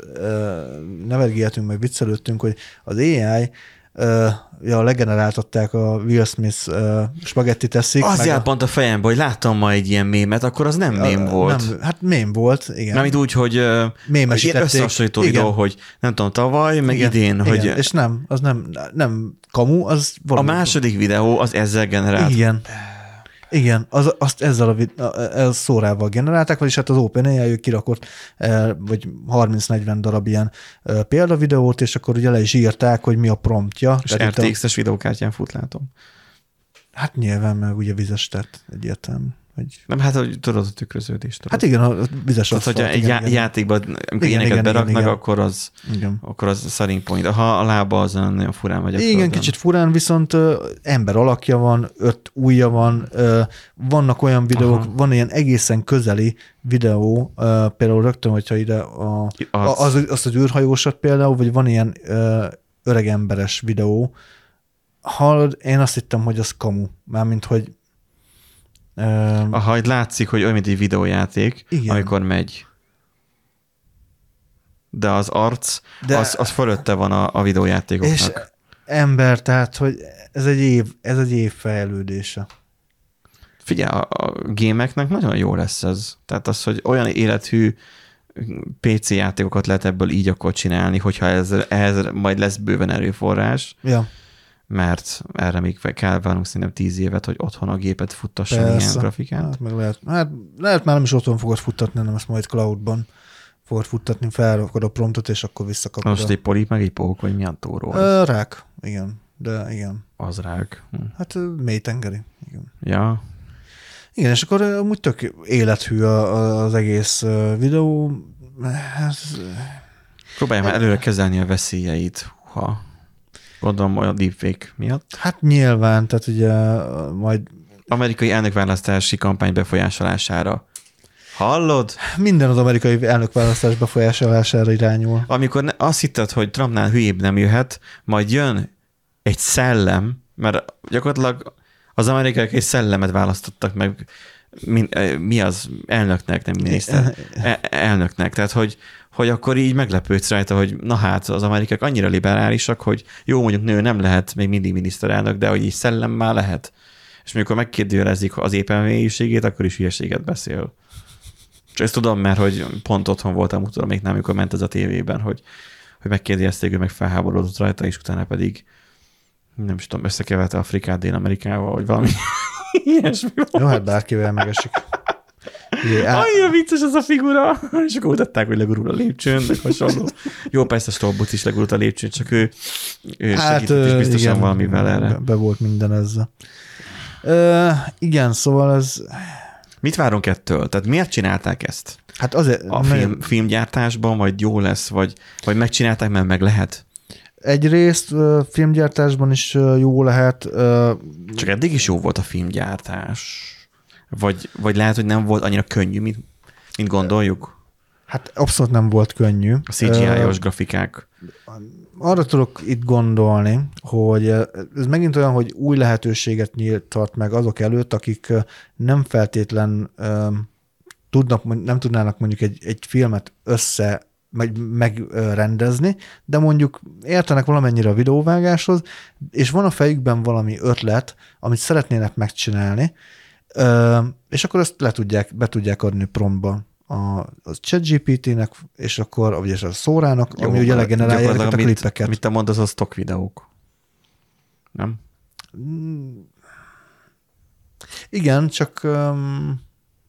nevergéltünk, meg viccelődtünk, hogy az AI uh, ja, legeneráltatták a Will Smith uh, spagetti teszik. Az járt pont a fejembe, hogy láttam ma egy ilyen mémet, akkor az nem mém volt. Nem, hát mém volt, igen. Mármint úgy, hogy ilyen Mémesítették. összehasonlító Igen. videó, hogy nem tudom, tavaly, meg Igen, idén, hogy igen. És nem, az nem, nem kamu, az a valami. második videó az ezzel generált. Igen. Igen, az, azt ezzel a, a, a szórával generálták, vagyis hát az OpenAI ő kirakott eh, vagy 30-40 darab ilyen eh, példavideót, és akkor ugye le is írták, hogy mi a promptja. És Tehát itt a- RTX-es videókártyán fut, látom. Hát nyilván, meg ugye vizes tett egyértelmű. Hogy... Nem, hát hogy tudod a tükröződést. Tudod. Hát igen, a vizes Tehát, hogyha aszfalt, egy igen, já- igen. játékban, amikor Igen, ilyeneket igen, beraknak, igen, igen. akkor az, igen. akkor az szerint point. Ha a lába az nagyon furán vagy a Igen, földön. kicsit furán, viszont ö, ember alakja van, öt ujja van, ö, vannak olyan videók, Aha. van ilyen egészen közeli videó, ö, például rögtön, hogyha ide a, Az- az, az, azt az űrhajósat például, vagy van ilyen ö, öreg emberes videó, hallod, én azt hittem, hogy az kamu, mármint, hogy ö, Aha, itt látszik, hogy olyan, mint egy videójáték, Igen. amikor megy. De az arc, De... az, az fölötte van a, a videójátékoknak. és ember, tehát, hogy ez egy év, ez egy év fejlődése. Figyelj, a, a gémeknek nagyon jó lesz ez. Tehát az, hogy olyan élethű PC játékokat lehet ebből így akkor csinálni, hogyha ez, ehhez majd lesz bőven erőforrás, Ja, mert erre még kell várnunk szerintem tíz évet, hogy otthon a gépet futtasson ilyen grafikát. Hát, meg lehet, hát lehet már nem is otthon fogod futtatni, hanem ezt majd cloudban fogod futtatni, felrakod a promptot, és akkor visszakapod. Most a... egy polip, meg egy pók, vagy milyen tóró? az? Ö, rák, igen, de igen. Az rák. Hm. Hát mélytengeri, igen. Ja, Igen, és akkor amúgy tök élethű a, a, az egész videó. Hát, próbálj már előre kezelni a veszélyeit, ha gondolom olyan deepfake miatt. hát nyilván, tehát ugye majd Amerikai elnökválasztási kampány befolyásolására. Hallod? minden az amerikai elnökválasztás befolyásolására irányul. Amikor ne- azt hitted, hogy Trumpnál hülyébb nem jöhet, majd jön egy szellem, mert gyakorlatilag az amerikaiak egy szellemet választottak meg, min, eh, mi az elnöknek, nem miniszter, *laughs* e- elnöknek. Tehát, hogy, hogy akkor így meglepődsz rajta, hogy na hát, az amerikaiak annyira liberálisak, hogy jó, mondjuk nő nem lehet még mindig miniszterelnök, de hogy így szellem már lehet. És amikor megkérdőjelezik az éppen mélységét, akkor is hülyeséget beszél. És ezt tudom, mert hogy pont otthon voltam, tudom még nem, amikor ment ez a tévében, hogy, hogy megkérdezték, ő meg felháborodott rajta, és utána pedig nem is tudom, összekeverte Afrikát Dél-Amerikával, vagy valami ilyesmi volt. Jó, hát bárkivel megesik. Á, Annyira vicces ez a figura. És akkor mutatták, hogy legurul a lépcsőn, meg hasonló. Jó, persze Stolbuc is legurult a lépcsőn, csak ő, ő hát, segített is biztosan igen, valamivel erre. Be, be volt minden ezzel. Ö, igen, szóval ez, Mit várunk ettől? Tehát miért csinálták ezt? hát azért, A film, filmgyártásban, vagy jó lesz, vagy, vagy megcsinálták, mert meg lehet? Egyrészt filmgyártásban is jó lehet, Csak eddig is jó volt a filmgyártás. Vagy, vagy lehet, hogy nem volt annyira könnyű, mint, mint gondoljuk? hát abszolút nem volt könnyű. A CGI-os grafikák. arra tudok itt gondolni, hogy ez megint olyan, hogy új lehetőséget nyílt meg azok előtt, akik nem feltétlen um, tudnak, nem tudnának mondjuk egy, egy filmet össze meg, megrendezni, de mondjuk értenek valamennyire a videóvágáshoz, és van a fejükben valami ötlet, amit szeretnének megcsinálni, és akkor ezt le tudják, be tudják adni promptba a, a ChatGPT-nek, és akkor, vagy a szórának, ami ugye legenerálja ezeket a mit, klipeket. Mit te mondasz, az stock videók. Nem? Igen, csak um,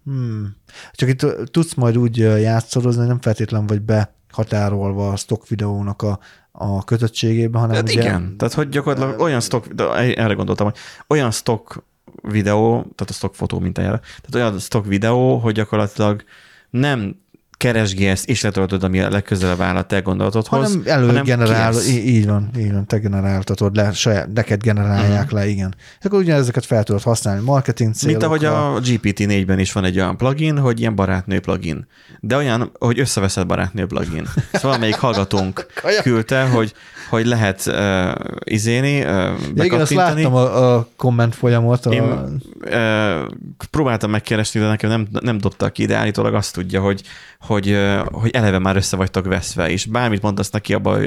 hmm, csak itt tudsz majd úgy játszorozni, hogy nem feltétlen vagy behatárolva a stock videónak a, a kötöttségébe, hanem Hát ugye, igen, tehát hogy gyakorlatilag olyan stock, de erre gondoltam, hogy olyan stock videó, tehát a stock fotó mint erre, tehát olyan stock videó, hogy gyakorlatilag nem keresgélsz és letöltöd, ami a legközelebb áll a te gondolatodhoz, hanem előgenerál, így van, így van, te generáltatod le, saját, neked generálják Mhm. le, igen. És akkor ugye ezeket fel tudod használni marketing Mint ahogy célokra. a GPT-4-ben is van egy olyan plugin, hogy ilyen barátnő plugin. De olyan, hogy összeveszed barátnő plugin. Szóval valamelyik hallgatónk *laughs* küldte, hogy, hogy lehet uh, izéni, uh, Ja, igen, azt láttam a, a komment folyamot. A, Én uh, próbáltam megkeresni, de nekem nem, nem dobta ki, de állítólag azt tudja, hogy, hogy, hogy eleve már össze vagytok veszve, és bármit mondasz neki, abba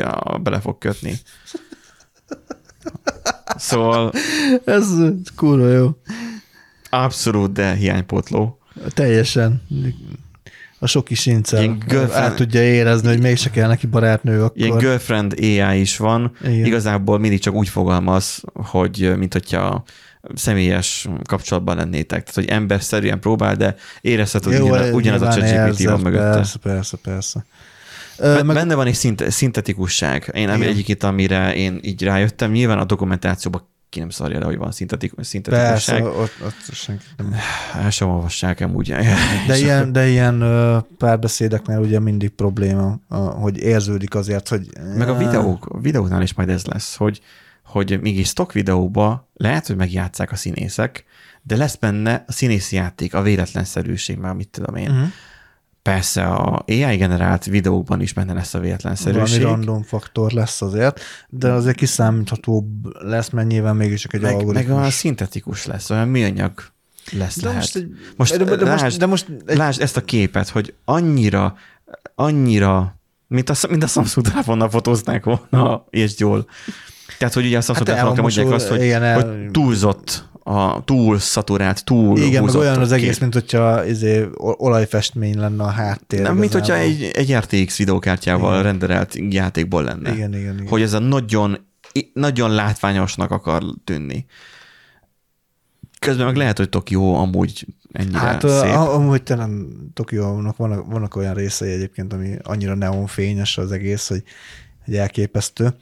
bele fog kötni. Szóval ez kurva jó. abszolút, de hiánypótló. Teljesen. A sok is incel. Át tudja érezni, hogy mégse kell neki barátnő akkor. Ilyen girlfriend AI is van, Igen. igazából mindig csak úgy fogalmaz, hogy mint hogyha személyes kapcsolatban lennétek. Tehát, hogy emberszerűen próbál, de érezheted, hogy ugyanaz, ugyanaz a ChatGPT van mögötte. Persze, persze, persze. Ö, Meg... Benne van egy szint, szintetikusság. Én ami egyik itt, amire én így rájöttem, nyilván a dokumentációban ki nem szarja le, hogy van szintetikus, persze, szintetikusság. ott, ott senki nem. El sem olvassák amúgy. *laughs* De ilyen, de ilyen párbeszédeknél ugye mindig probléma, hogy érződik azért, hogy... Meg a videók, a videóknál is majd ez lesz, hogy, hogy mégis stock videóba lehet, hogy megjátszák a színészek, de lesz benne a színészi játék, a véletlenszerűség, már mit tudom én. Uh-huh. Persze a AI generált videókban is benne lesz a Valami véletlenszerűség. random faktor lesz azért, de azért kiszámíthatóbb lesz, mert nyilván mégis csak egy Meg, meg algoritmus. olyan szintetikus lesz, olyan műanyag lesz de lehet. most, egy, Most, de, de, lásd, most, de most egy, lásd ezt a képet, hogy annyira, annyira, mint a, mint a Samsung telefonnal fotóznák volna, és jól. Tehát, hogy ugye a Samsung Hát mondják azt, hogy, igen, el- hogy túlzott a túl szaturált, túl Igen, meg olyan az egész, mint hogyha izé, olajfestmény lenne a háttér. Nem, mint hogyha egy, egy RTX videókártyával Igen. renderelt játékból lenne. Igen, igen, igen. Hogy ez a nagyon, nagyon látványosnak akar tűnni. Közben meg lehet, hogy Tokió amúgy ennyire Hát szép. amúgy tényleg Tokiónak vannak, vannak olyan részei egyébként, ami annyira neonfényes az egész, hogy, hogy elképesztő.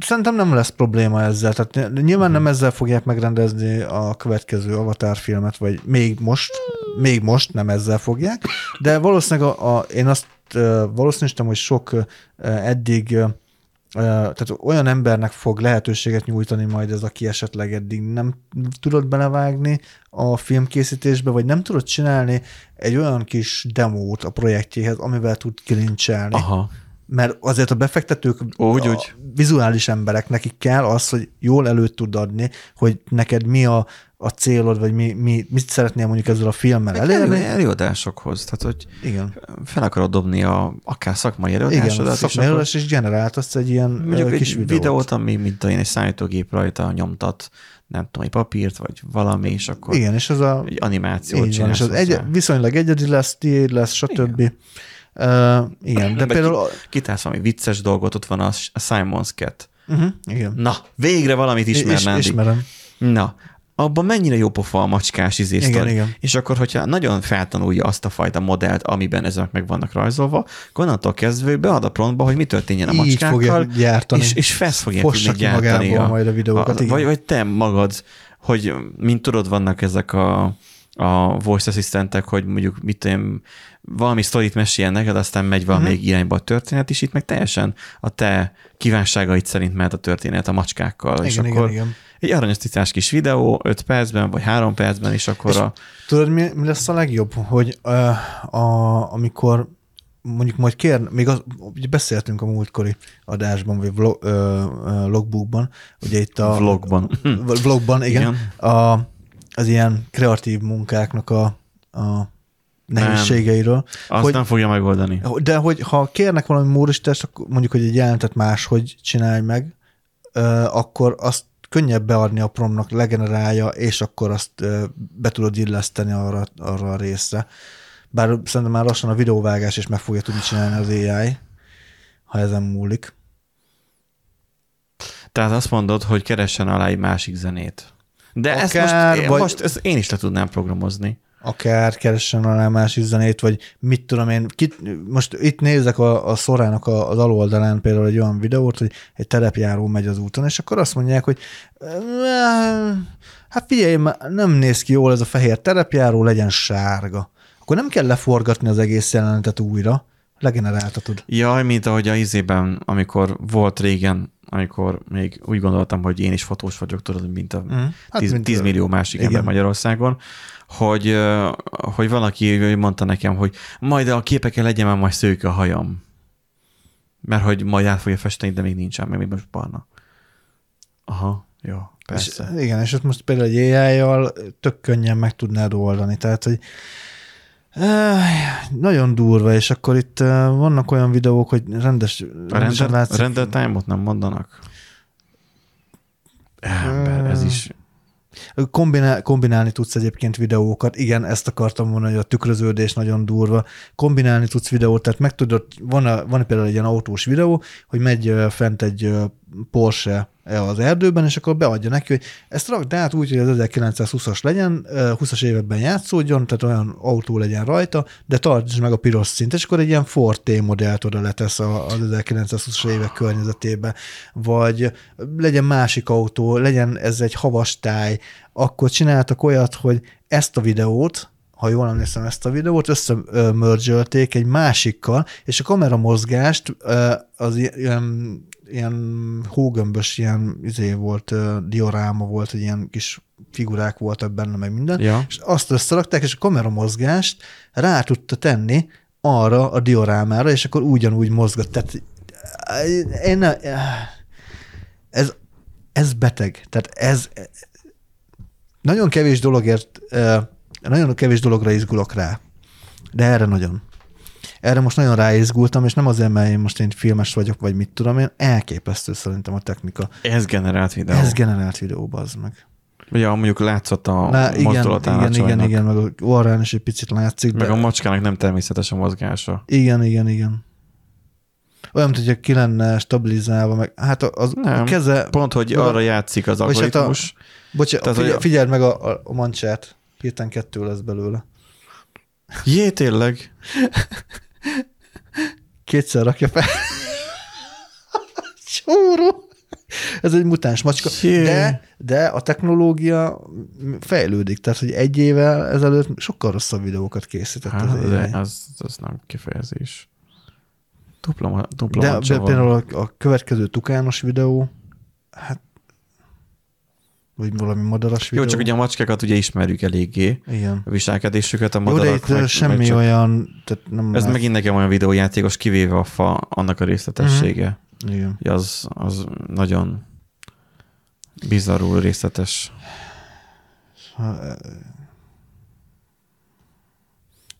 Szerintem nem lesz probléma ezzel. Tehát nyilván nem ezzel fogják megrendezni a következő Avatar filmet, vagy még most, még most nem ezzel fogják, de valószínűleg a, a, én azt valószínűsítem, hogy sok eddig tehát olyan embernek fog lehetőséget nyújtani majd ez, aki esetleg eddig nem tudott belevágni a filmkészítésbe, vagy nem tudott csinálni egy olyan kis demót a projektjéhez, amivel tud kilincselni. Aha. Mert azért a befektetők, Úgy, a úgy. vizuális emberek, nekik kell az, hogy jól előtt tud adni, hogy neked mi a, a célod, vagy mi, mi, mit szeretnél mondjuk ezzel a filmmel elérni. előadásokhoz. Tehát, hogy Igen. fel akarod dobni a, akár szakmai Igen, előadásodat, és szakmai előadás, és generált azt egy ilyen mondjuk ö, egy kis videót. videót. ami mint olyan egy számítógép rajta nyomtat, nem tudom, egy papírt, vagy valami, és akkor Igen, és az a egy animációt Így van, és az egy, viszonylag egyedi lesz, tiéd lesz, stb. Igen, uh, igen de Meg például... Kitálsz valami vicces dolgot, ott van a, a Simon's Cat. Uh-huh, igen. Na, végre valamit Is, ismernem. ismerem. Na, abban mennyire jó pofa a macskás izé Igen, igen. És akkor, hogyha nagyon feltanulja azt a fajta modellt, amiben ezek meg vannak rajzolva, onnantól kezdve bead a promptba, hogy mi történjen a Így macskákkal, fogja gyártani. és, és fest fogja Fossa tudni gyártani. magából majd a videókat, igen. vagy, vagy te magad, hogy mint tudod, vannak ezek a, a voice assistentek, hogy mondjuk mit tudom, valami sztorit meséljen neked, aztán megy valamelyik Mhm. uh-huh. irányba a történet, és itt meg teljesen a te kívánságaid szerint mehet a történet a macskákkal. és Igen, igen, akkor igen. egy aranyos kis videó, 5 percben, vagy 3 percben, és akkor És a... Tudod, mi, mi lesz a legjobb? Hogy uh, a, amikor mondjuk majd kér, még az, ugye beszéltünk a múltkori adásban, vagy vlog, uh, logbookban, ugye itt a... Vlogban. Vlogban, igen. igen. A, az ilyen kreatív munkáknak a, a nehézségeiről. Azt hogy- nem fogja megoldani. De hogy ha kérnek valami módosítást, akkor mondjuk, hogy egy jelentet máshogy csinálj meg, akkor azt könnyebb beadni a promnak, legenerálja, és akkor azt be tudod illeszteni arra, arra a részre. Bár szerintem már lassan a videóvágás is meg fogja tudni csinálni az AI, ha ezen múlik. Tehát azt mondod, hogy keressen alá egy másik zenét. De ezt Akár, most, én, vagy- most ezt én is le tudnám programozni. Akár keressen alá másik zenét, vagy mit tudom én, kit, most itt nézek a, a szorának a, az aloldalán például egy olyan videót, hogy egy terepjáró megy az úton, és akkor azt mondják, hogy "Eh, hát figyelj, nem néz ki jól ez a fehér terepjáró, legyen sárga. Akkor nem kell leforgatni az egész jelenetet újra, legeneráltatod. Jaj, mint ahogy a izében, amikor volt régen, amikor még úgy gondoltam, hogy én is fotós vagyok, tudod, mint a Mhm. Hát, 10, mint- 10 millió másik igen. ember Magyarországon, hogy, hogy valaki mondta nekem, hogy majd a képeken legyen már majd szőke a hajam. Mert hogy majd át fogja festeni, de még nincsen, mert még most barna. Aha, jó, persze. És, igen, és ott most például egy AI-jal tök könnyen meg tudnád oldani, tehát, hogy nagyon durva, és akkor itt vannak olyan videók, hogy rendes, A render, látszik. render time-ot nem mondanak? Ember, ez is... Kombinál, kombinálni tudsz egyébként videókat. Igen, ezt akartam mondani, hogy a tükröződés nagyon durva. Kombinálni tudsz videót, tehát meg tudod, van, a, van például egy ilyen autós videó, hogy megy fent egy Porsche az erdőben, és akkor beadja neki, hogy ezt rakd át úgy, hogy az 1920-as legyen, ö, 20-as években játszódjon, tehát olyan autó legyen rajta, de tartsd meg a piros szint, és akkor egy ilyen Ford T modellt oda letesz az 1920-as évek környezetébe, vagy legyen másik autó, legyen ez egy havas táj, akkor csináltak olyat, hogy ezt a videót, ha jól emlékszem ezt a videót, összemörzsölték egy másikkal, és a kamera mozgást ö, az ilyen, ilyen hógömbös, ilyen izé volt, dioráma volt, hogy ilyen kis figurák voltak benne, meg minden, Ja. és azt összerakták, és a kamera mozgást rá tudta tenni arra a diorámára, és akkor ugyanúgy mozgott. Tehát én ne, ez, ez beteg. Tehát ez nagyon kevés dologért, ö, nagyon kevés dologra izgulok rá, de erre nagyon. Erre most nagyon ráizgultam, és nem azért, mert én most én filmes vagyok, vagy mit tudom én, elképesztő szerintem a technika. Ez generált videó. Ez generált videó, bazd meg. Ugye mondjuk látszott a Na, igen, igen, a igen, igen, meg a orrán is egy picit látszik. meg de... a macskának nem természetes a mozgása. Igen, igen, igen. Olyan, mint hogyha ki lenne stabilizálva, meg hát az Nem. a keze... Pont, hogy arra játszik az Vagy hát a- algoritmus. Bocsánat, Tehát, hogy- figyeld meg a, a, a mancsát. Hirtelen kettő lesz belőle. Jé, tényleg? *laughs* Kétszer rakja fel. Csóró. Ez egy mutáns macska. Jé. De, de a technológia fejlődik. Tehát, hogy egy évvel ezelőtt sokkal rosszabb videókat készített. az Hát, AI. de az, az nem kifejezés. Dupla, dupla De, de például a, a következő tukános videó, hát vagy valami madaras Jó, videó. csak ugye a macskákat ugye ismerjük eléggé, Igen. a viselkedésüket, a Jó, de madarak. itt meg, semmi csak- olyan, tehát nem Ez lát- megint nekem olyan videójátékos, kivéve a fa, annak a részletessége. Igen. Mm. Az, az nagyon bizarrul részletes.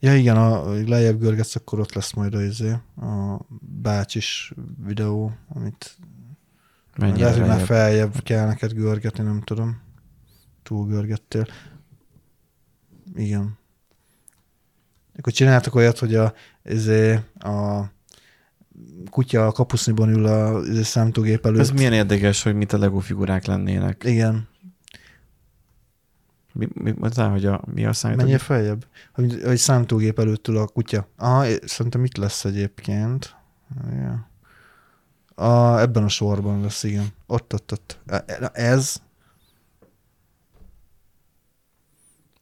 Ja igen, a lejjebb görgetsz, akkor ott lesz majd a, izé, a bácsis videó, amit Mennyire lehet, hogy már feljebb kell neked görgetni, nem tudom. Túl görgettél. Igen. Akkor csináltak olyat, hogy a, izé, a kutya a kapuszniban ül a izé, számítógép előtt. Ez milyen érdekes, hogy mit a Lego figurák lennének. Igen. Mi, mi, mondtál, hogy a, mi a számít? Menjél feljebb. Hogy, hogy számítógép előtt ül a kutya. Aha, szerintem itt lesz egyébként. Ja. A, ebben a sorban lesz, igen. Ott, ott, ott. E- e- Ez.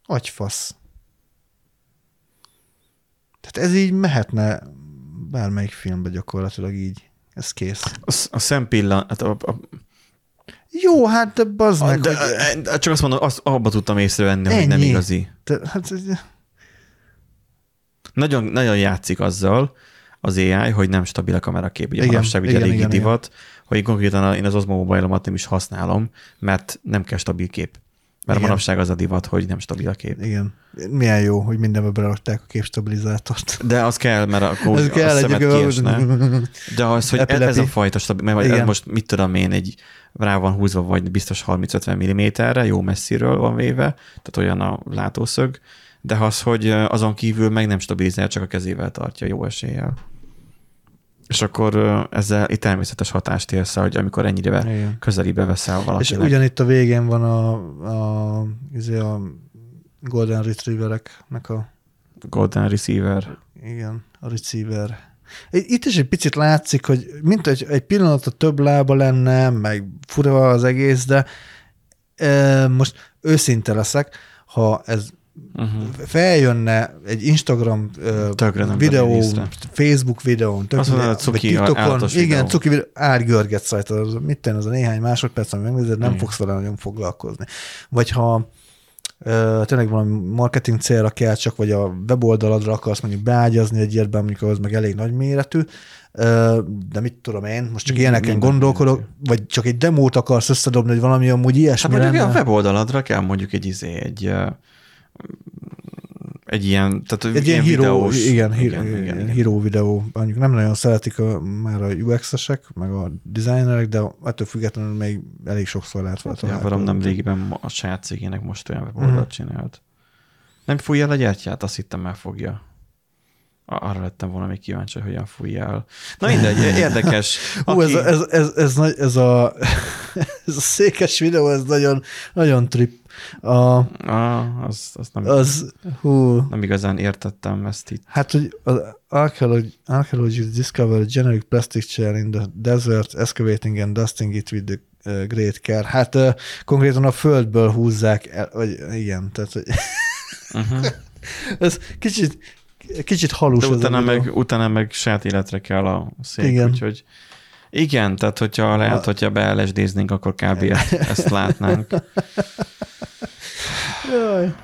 Agyfasz. Tehát ez így mehetne bármelyik filmbe gyakorlatilag így. Ez kész. A, a szempillan, hát a, a, Jó, hát de bazd a, meg, de, hogy... de, csak azt mondom, azt, abba tudtam észrevenni, hogy nem Ennyi. igazi. Te, hát, Nagyon, nagyon játszik azzal az AI, hogy nem stabil a kamerakép. Ugye Igen, manapság ugye igen, elég igen, divat, hogy én konkrétan a- én az Osmo Mobile-omat nem is használom, mert nem kell stabil kép. Mert Igen. manapság az a divat, hogy nem stabil a kép. igen. Milyen jó, hogy mindenbe berakták a képstabilizátort. De az kell, mert akkor Ez a kell szemet kiesne. egy... De az, hogy ez, ez a Epilepi. fajta stabil, mert Igen. most mit tudom én, egy rá van húzva, vagy biztos 30-50 mm-re, jó messziről van véve, tehát olyan a látószög, de az, hogy azon kívül meg nem stabilizál, csak a kezével tartja jó eséllyel. És akkor ezzel egy természetes hatást érsz hogy amikor ennyire Igen. közelibe veszel És valakinek. ugyanitt a végén van a, a, izé a Golden Retrievereknek a, Golden Receiver. igen, a receiver. Itt is egy picit látszik, hogy mint egy, egy pillanatra több lába lenne, meg fura az egész, de e, most őszinte leszek, ha ez Uh-huh. feljönne egy Instagram nem videó. Facebook videón, tök, Azt mondod, vagy cuki, TikTokon, igen, videó. cuki videó, átgörgetsz rajta, az, mit tenni, az a néhány másodperc, ami megnézed, nem Igen. fogsz vele nagyon foglalkozni. Vagy ha ö, tényleg valami marketing célra kell csak, vagy a weboldaladra akarsz mondjuk beágyazni egy ilyetben, mondjuk ahhoz meg elég nagy méretű, de mit tudom én, most csak ilyeneken Minden gondolkodok, méretű. vagy csak egy demót akarsz összedobni, hogy valami amúgy Hát ilyesmi mondjuk lenne. a weboldaladra kell mondjuk egy izé, egy egy ilyen, tehát Egy ilyen híró, videós, igen, hír, igen, igen, igen. híró videó. Mondjuk nem nagyon szeretik a, már a UX-esek, meg a designerek, de ettől függetlenül még elég sokszor lehet vele Ja, valam nem találkozni. régiben a saját cégének most olyan weboldalt Mhm. csinált. Nem fújja a gyertyát? Azt hittem már fogja. Arra lettem volna még kíváncsi, hogy hogyan fújja el. Na mindegy, *laughs* érdekes. Hú, ez, a, ez, ez, ez, nagy- ez, a, ez a székes videó, ez nagyon, nagyon trip. A, Ah, az, az nem, az, hú, nem igazán értettem ezt itt. hát, hogy az archaeology- archaeologists discover a generic plastic chair in the desert, excavating and dusting it with the uh, great care. Hát uh, konkrétan a földből húzzák el, vagy igen, tehát hogy Uh-huh. *laughs* ez kicsit, kicsit halus. De a utána meg, utána meg saját életre kell a szék, igen. úgyhogy igen, tehát hogyha lehet, hogyha beelesdéznénk, akkor kb. ezt, ezt látnánk. Jaj.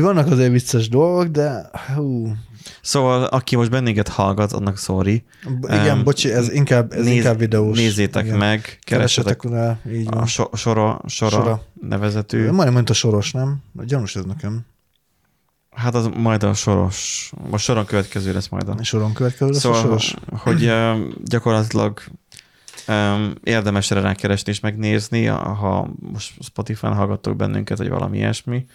Vannak azért vicces dolgok, de hú. Szóval, aki most bennünket hallgat, annak sorry. Igen, Em, bocsi, ez inkább, ez Néz- inkább videós. Nézzétek igen. meg, Keresetek rá, így van. a so, sora, sora, Sora. nevezető. Majdnem mondta soros, nem? Gyanús ez nekem. Hát az majd a soros, most soron következő lesz majd a... Soron következő lesz Szóval, a soros? hogy gyakorlatilag érdemes erre rákeresni és megnézni, ha most Spotify-on hallgattok bennünket, vagy valami ilyesmi.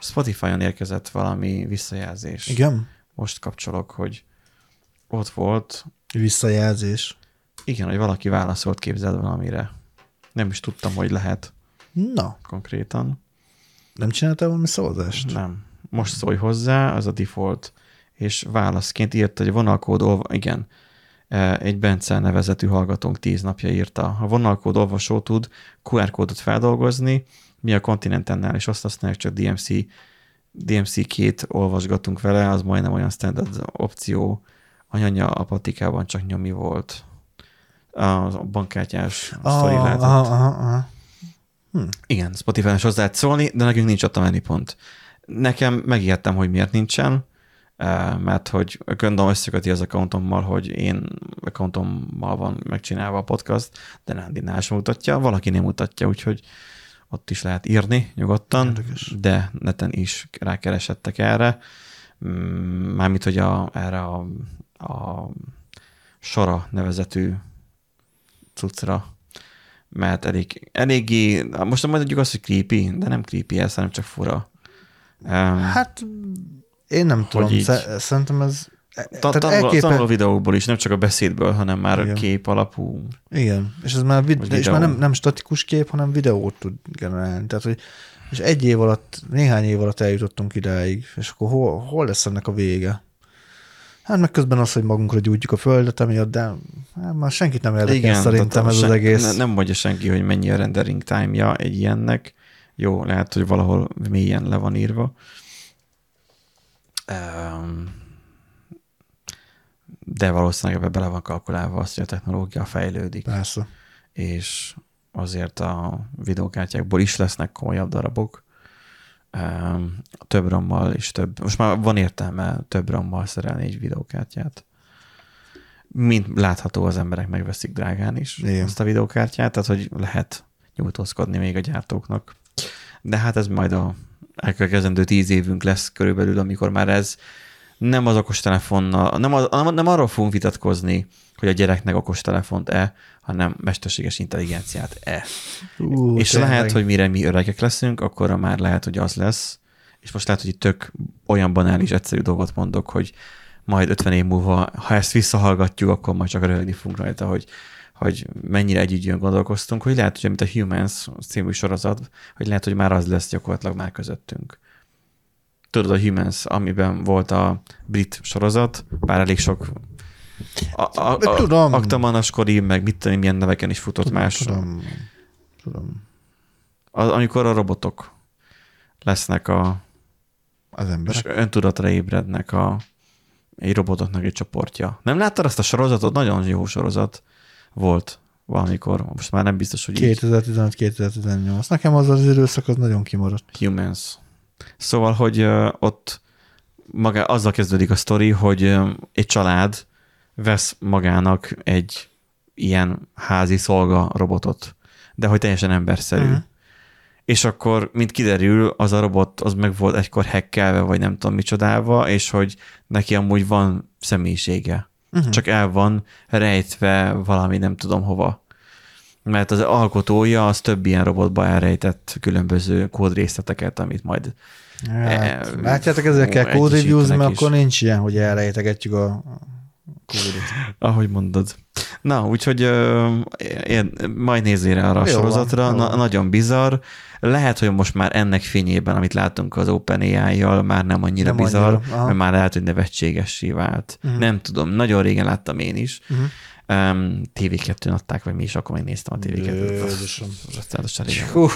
Spotify-on érkezett valami visszajelzés. Igen? Most kapcsolok, hogy ott volt, Visszajelzés. igen, hogy valaki válaszolt képzeld valamire. Nem is tudtam, hogy lehet Na, konkrétan. nem csináltál valami szavazást? Nem. Most szólj hozzá, az a default. És válaszként írta, hogy vonalkód olva... Igen. E, Egy Bence nevezetű hallgatónk tíz napja írta. A vonalkód olvasó tud QR kódot feldolgozni, mi a kontinentennel, és azt használjuk csak DMC, DMC-két olvasgatunk vele, az majdnem olyan standard opció. Anyanya a patikában csak nyomi volt. A bankkártyás Ah, sztori lehetett. aha, aha, aha. Igen, Spotify-on is hozzá lehet szólni, de nekünk nincs ott a menüpont. Nekem megijedtem, hogy miért nincsen, eh, mert hogy gondolom összeköti az accountommal, hogy én accountommal van megcsinálva a podcast, de Nándinál sem mutatja, valaki nem mutatja, úgyhogy ott is lehet írni nyugodtan, Érdekes. de neten is rákeresettek erre. Mm, Mármint, hogy a, erre a, a Sora nevezetű cuccra, mert elég, eléggé, most mondjuk azt, hogy creepy, de nem creepy ez, hanem csak fura. Hát én nem tudom, így? sze- szerintem ez ta- tehát elképe- a videókból is, nem csak a beszédből, hanem már Igen. a kép alapú. Igen, és ez már, vid- és már nem, nem statikus kép, hanem videót tud generálni. Tehát, hogy és egy év alatt, néhány év alatt eljutottunk idáig, és akkor hol, hol lesz ennek a vége? Hát meg közben az, hogy magunkra gyújtjuk a földet emiatt, de hát már senkit nem érdekel Igen, szerintem ez tehát az sen- egész. ne- Nem mondja senki, hogy mennyi a rendering time-ja egy ilyennek. Jó, lehet, hogy valahol mélyen le van írva. De valószínűleg ebbe bele van kalkulálva azt, hogy a technológia fejlődik. Persze. és azért a videókártyákból is lesznek komolyabb darabok. Több rammal és több, most már van értelme több rammal szerelni egy videókártyát. Mint látható, az emberek megveszik drágán is Igen. ezt a videókártyát, tehát hogy lehet nyújtózkodni még a gyártóknak. De hát ez majd a elkövetkezendő tíz évünk lesz körülbelül, amikor már ez nem az okostelefonnal, nem, az, nem, nem arról fogunk vitatkozni, hogy a gyereknek okostelefont-e, hanem mesterséges intelligenciát-e. Ú, és tényleg. lehet, hogy mire mi öregek leszünk, akkor már lehet, hogy az lesz, és most lehet, hogy tök olyan banális, egyszerű dolgot mondok, hogy majd 50 év múlva, ha ezt visszahallgatjuk, akkor majd csak röhögni fogunk rajta, hogy, hogy mennyire együtt gondolkoztunk, hogy lehet, hogy mint a Humans című sorozat, hogy lehet, hogy már az lesz gyakorlatilag már közöttünk. Tudod, a Humans, amiben volt a brit sorozat, bár elég sok a, a, a, Tudom. Meg mit tudom, milyen neveken is futott Tudom, más. Tudom, tudom. Az, amikor a robotok lesznek a, Az és emberek. öntudatra ébrednek a egy robotoknak egy csoportja. Nem láttad azt a sorozatot? Nagyon jó sorozat volt valamikor. Most már nem biztos, hogy így. 2015-2018. Nekem az az időszak az nagyon kimaradt. Humans. Szóval, hogy ott maga, azzal kezdődik a sztori, hogy egy család vesz magának egy ilyen házi szolga robotot, de hogy teljesen emberszerű. Mhm. És akkor, mint kiderül, az a robot az meg volt egykor hekkelve, vagy nem tudom micsodálva, és hogy neki amúgy van személyisége. Uh-huh. Csak el van rejtve valami nem tudom hova. Mert az alkotója az több ilyen robotba elrejtett különböző kódrészleteket, amit majd Hát, Eh, látjátok, egyesítenek code reviews, mert is. akkor nincs ilyen, hogy elrejtegetjük a kódot. Ahogy mondod. Na, úgyhogy ö, én, majd nézzél rá arra a van, sorozatra, jó Na, van. nagyon bizarr. Lehet, hogy most már ennek fényében, amit látunk az OpenAI-jal, már nem annyira Nem bizarr, annyira, mert már lehet, hogy nevetségessé vált. Mhm. Nem tudom, nagyon régen láttam én is. Uh-huh. Um, TV2-n adták, vagy mi is, akkor még néztem a TV2-t. Jézusom. Rettenetesen régen. Hú.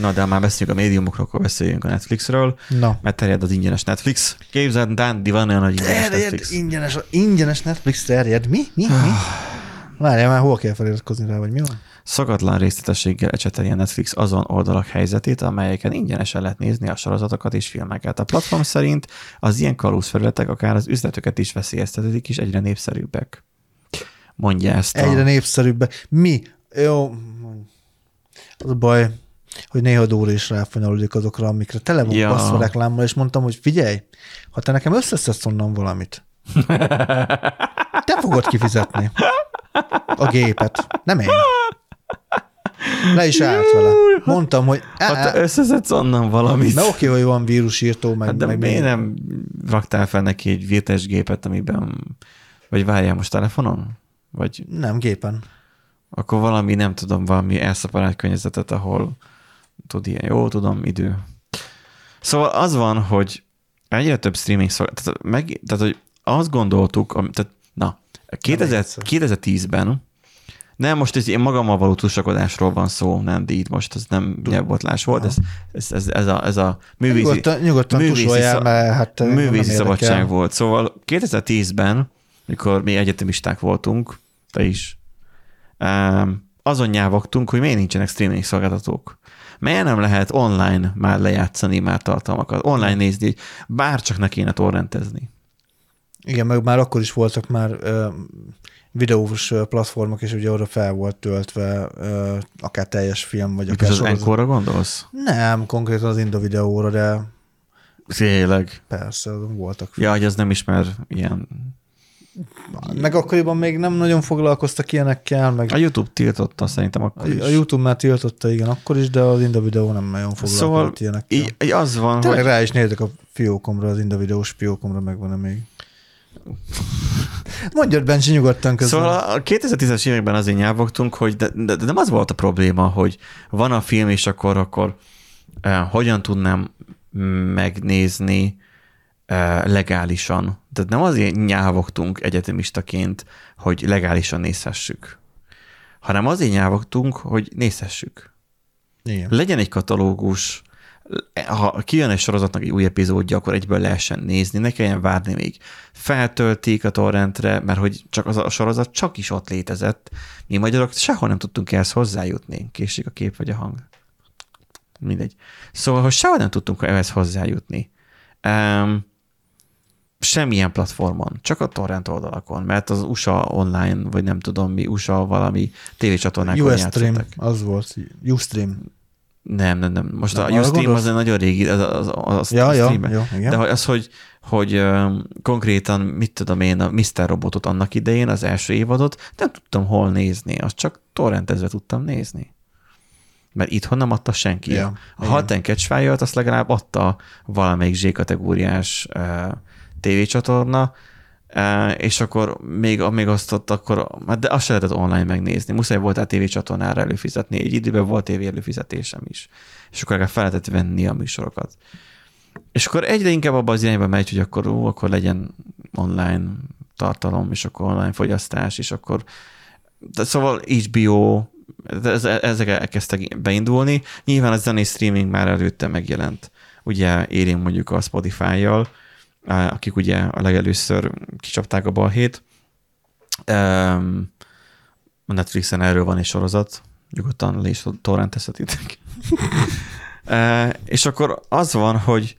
Na, de ha már beszéljünk a médiumokról, akkor beszéljünk a Netflixről, Na. mert terjed az ingyenes Netflix. Képzeld, Dándi, van olyan, hogy ingyenes Terjed, Netflix. ingyenes, ingyenes Netflix terjed. Mi? Mi? Mi? *sighs* Várjál már, hol kell feliratkozni rá, vagy mi van? Szokatlan részletességgel ecseteli a Netflix azon oldalak helyzetét, amelyeken ingyenesen lehet nézni a sorozatokat és filmeket. A platform szerint az ilyen kalózfelületek akár az üzletüket is veszélyeztetik, és egyre népszerűbbek. Mondja ezt a... Egyre népszerűbb. Mi? Jó. Az a baj. hogy néha Dóra is ráfanyalodik azokra, amikre tele van Ja. baszva reklámmal, és mondtam, hogy figyelj, ha te nekem összeszedsz onnan valamit, *laughs* te fogod kifizetni a gépet, nem én. Le is állt vele. Mondtam, hogy Ha á, te összeszedsz onnan valamit. na oké, hogy van vírusírtó, meg, Hát de meg miért nem raktál fel neki egy virtuális gépet, amiben, vagy várjál most telefonon? Vagy Nem, gépen. akkor valami, nem tudom, valami elszaporált környezetet, ahol tud ilyen, jó, tudom, idő. Szóval az van, hogy egyre több streaming szolgáltatás, tehát, meg, tehát hogy azt gondoltuk, tehát, na, 2000, egyszer. 2010-ben, nem, most ez én magammal való túlsakodásról van szó, nem, de itt most ez nem nyelvbotlás volt, ez, ez, ez, ez, a, ez a művészi, Nyugodtan, nyugodtan művészi tusoljál, mert hát művészi érdekel. szabadság volt. Szóval 2010-ben, mikor mi egyetemisták voltunk, te is, azon nyávogtunk, hogy miért nincsenek streaming szolgáltatók. Miért nem lehet online már lejátszani már tartalmakat, online nézni, hogy bárcsak ne kéne torrentezni. Igen, meg már akkor is voltak már ö, videós platformok, és ugye oda fel volt töltve ö, akár teljes film, vagy akár És az. Encore-ra gondolsz? Nem, konkrétan az Inda videóra, de Tényleg. persze, voltak. Ja, hogy az nem ismer ilyen. Meg akkoriban még nem nagyon foglalkoztak ilyenekkel, meg A YouTube tiltotta szerintem akkor is. a YouTube már tiltotta, igen, akkor is, de az Inda videó nem nagyon foglalkozott Szóval ilyenekkel. így, így az van, Tényleg hogy rá is nézek a fiókomra, az Inda videós fiókomra megvan-e még. *laughs* Mondjad, Bencsi, nyugodtan közben. Szóval a 2010-es években azért nyávogtunk, hogy de, de, de nem az volt a probléma, hogy van a film, és akkor, akkor uh, hogyan tudnám megnézni uh, legálisan. Tehát nem azért nyávogtunk egyetemistaként, hogy legálisan nézhessük, hanem azért nyávogtunk, hogy nézhessük. Igen. Legyen egy katalógus, ha kijön egy sorozatnak egy új epizódja, akkor egyből lehessen nézni, ne kelljen várni még. Feltöltik a torrentre, mert hogy csak az a sorozat csak is ott létezett. Mi magyarok sehol nem tudtunk ehhez hozzájutni. Késik a kép vagy a hang. Mindegy. Szóval, hogy sehol nem tudtunk ehhez hozzájutni. Um, semmilyen platformon, csak a torrent oldalakon, mert az USA online, vagy nem tudom mi, USA valami tévécsatornákon Ustream, az volt. Ustream. Nem, nem, nem. Most Nem, a Ustream az egy nagyon régi, az, az, az Ja, a ja, igen. De az, hogy, hogy konkrétan, mit tudom én, a Mr. Robotot annak idején, az első évadot, nem tudtam hol nézni, azt csak torrentezve tudtam nézni. Mert itthon nem adta senki. Ja, a Halt and Catch Fire-t azt legalább adta valamelyik Z-kategóriás tévécsatorna, Uh, és akkor még, még azt ott akkor, hát de azt se lehetett online megnézni. Muszáj volt a tévécsatornára előfizetni. Egy időben volt tévé előfizetésem is. És akkor legalább fel lehetett venni a műsorokat. És akkor egyre inkább abban az irányba megy, hogy akkor, ó, akkor legyen online tartalom, és akkor online fogyasztás, és akkor de szóval HBO, ez, ezek elkezdtek beindulni. Nyilván a zenei streaming már előtte megjelent. Ugye érén mondjuk a Spotify-jal, akik ugye a legelőször kicsapták a balhét. A Netflixen erről van egy sorozat, nyugodtan le is torrentezhetitek. *laughs* és akkor az van, hogy,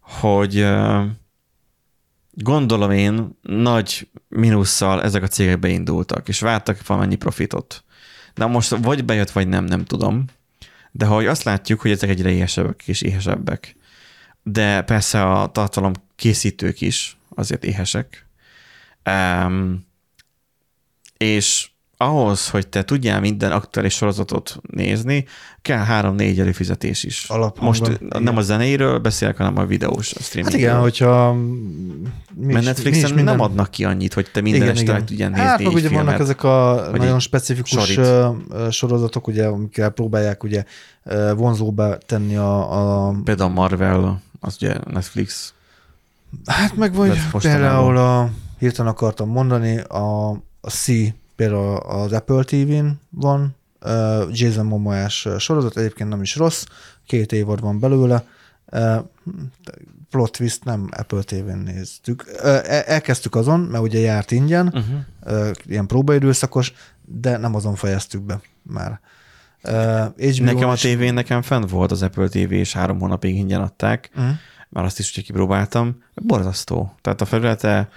hogy gondolom én nagy mínusszal ezek a cégek beindultak, és vártak valamennyi profitot. De most vagy bejött, vagy nem, nem tudom. De hogy azt látjuk, hogy ezek egyre éhesebbek és éhesebbek. De persze a tartalom készítők is azért éhesek. Um, és ahhoz, hogy te tudjál minden aktuális sorozatot nézni, kell három-négy előfizetés is. Alaphangban, Most igen. nem a zenéről beszélek, hanem a videós a streaming. Hát igen, hogyha... Mi Mert is- Netflixen mi is minden... nem adnak ki annyit, hogy te minden igen, este igen. meg tudjál nézni Hát meg ugye filmet. vannak ezek a nagyon specifikus sorit. sorozatok, ugye, amikkel próbálják ugye vonzóba tenni a, a Például Marvel, az ugye Netflix. Hát meg vagy például a, hirtelen akartam mondani, a, a C például az Apple TV-n van, Jason Momoás sorozat, egyébként nem is rossz, két évad van belőle, plot twist nem Apple TV-n néztük. El- Elkezdtük azon, mert ugye járt ingyen, Uh-huh. ilyen próbaidőszakos, de nem azon fejeztük be már. HBO Nekem a tévén nekem fent volt az Apple TV, és három hónapig ingyen adták, Mhm. Már azt is ugye kipróbáltam. Borzasztó. Tehát a felülete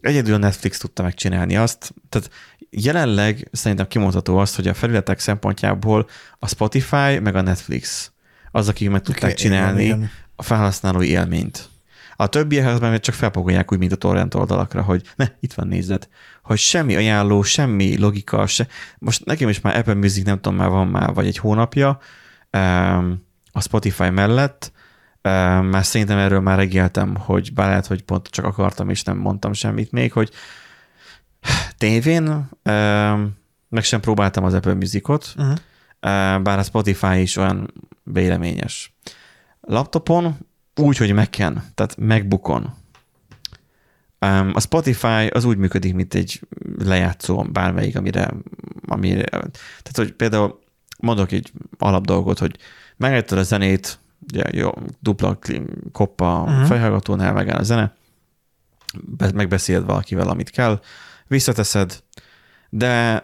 egyedül a Netflix tudta megcsinálni azt. Tehát jelenleg szerintem kimondható azt, hogy a felületek szempontjából a Spotify meg a Netflix az, akik meg tudták Igen, csinálni igen. a felhasználói élményt. A többiekhez meg csak felpakolják úgy, mint a torrent oldalakra, hogy ne, itt van nézed. Hogy semmi ajánló, semmi logika, se. Most nekem is már Apple Music, nem tudom, már van már vagy egy hónapja, um, a Spotify mellett, már szerintem erről már regéltem, hogy bár lehet, hogy pont csak akartam, és nem mondtam semmit még, hogy tévén meg sem próbáltam az Apple Musicot, Uh-huh. Uh, bár a Spotify is olyan véleményes. Laptopon úgy, hogy Mac-en, tehát MacBookon. A Spotify az úgy működik, mint egy lejátszó bármelyik, amire, amire tehát, hogy például mondok egy alapdolgot, hogy megállítod a zenét, ugye, jó, dupla koppa a Mhm. fejhallgatónál megáll a zene, be- megbeszéled valakivel, amit kell, visszateszed, de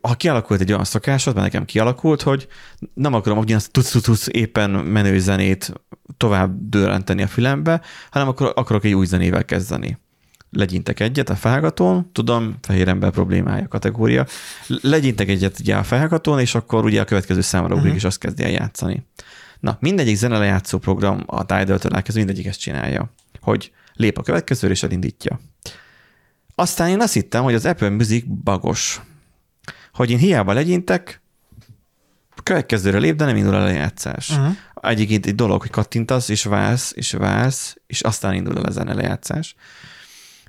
ha kialakult egy olyan szokásod, mert nekem kialakult, hogy nem akarom ugyanazt tuc, tuc, éppen menő zenét tovább dőrenteni a fülembe, hanem akkor akarok egy új zenével kezdeni. Legyintek egyet a felhallgatón, tudom, fehér ember problémája kategória, legyintek egyet ugye a felhallgatón, és akkor ugye a következő számra ugrik, Mhm. és azt kezdi el játszani. Na, mindegyik zenelejátszó program a Tidal-től elkezdve mindegyik ezt csinálja, hogy lép a következőre, és elindítja. Aztán én azt hittem, hogy az Apple Music bagos. Hogy én hiába legyintek, következőre lép, de nem indul el a lejátszás. Uh-huh. Egyébként egy dolog, hogy kattintasz, és vársz, és vársz, és aztán indul el a zene lejátszás.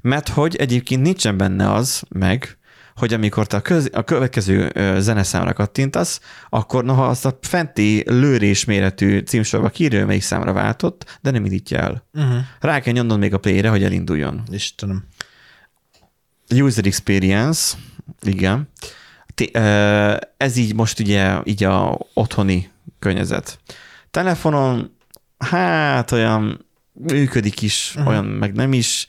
Mert hogy egyébként nincsen benne az meg, hogy amikor te a, köz, a következő zeneszámra kattintasz, akkor noha azt a fenti lőrés méretű címsorba kírja, melyik számra váltott, de nem indítja el. Uh-huh. Rá kell nyomnod még a playre, hogy elinduljon. Istenem. User experience, igen. Ez így most ugye így a otthoni környezet. Telefonon, hát olyan működik is, uh-huh. olyan meg nem is,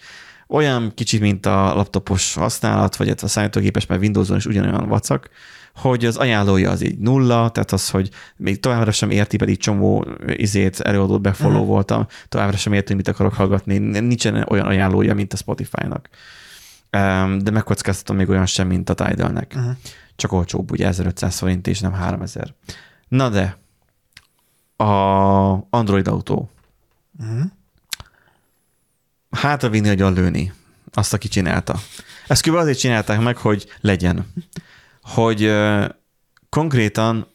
olyan kicsit, mint a laptopos használat, vagy a számítógépes, mert Windowson is ugyanolyan vacak, hogy az ajánlója az így nulla, tehát az, hogy még továbbra sem érti, pedig csomó izét, előadót befollow Mhm. voltam, továbbra sem érti, mit akarok hallgatni, nincsen olyan ajánlója, mint a Spotify-nak. De megkockáztatom még olyan sem, mint a Tidalnek. Uh-huh. Csak olcsóbb, ugye 1500 forint és nem 3000. Na de, a Android autó. Uh-huh. Hátravinni, hogy lőni. Azt, aki csinálta. Ezt kb. azért csinálták meg, hogy legyen. Hogy konkrétan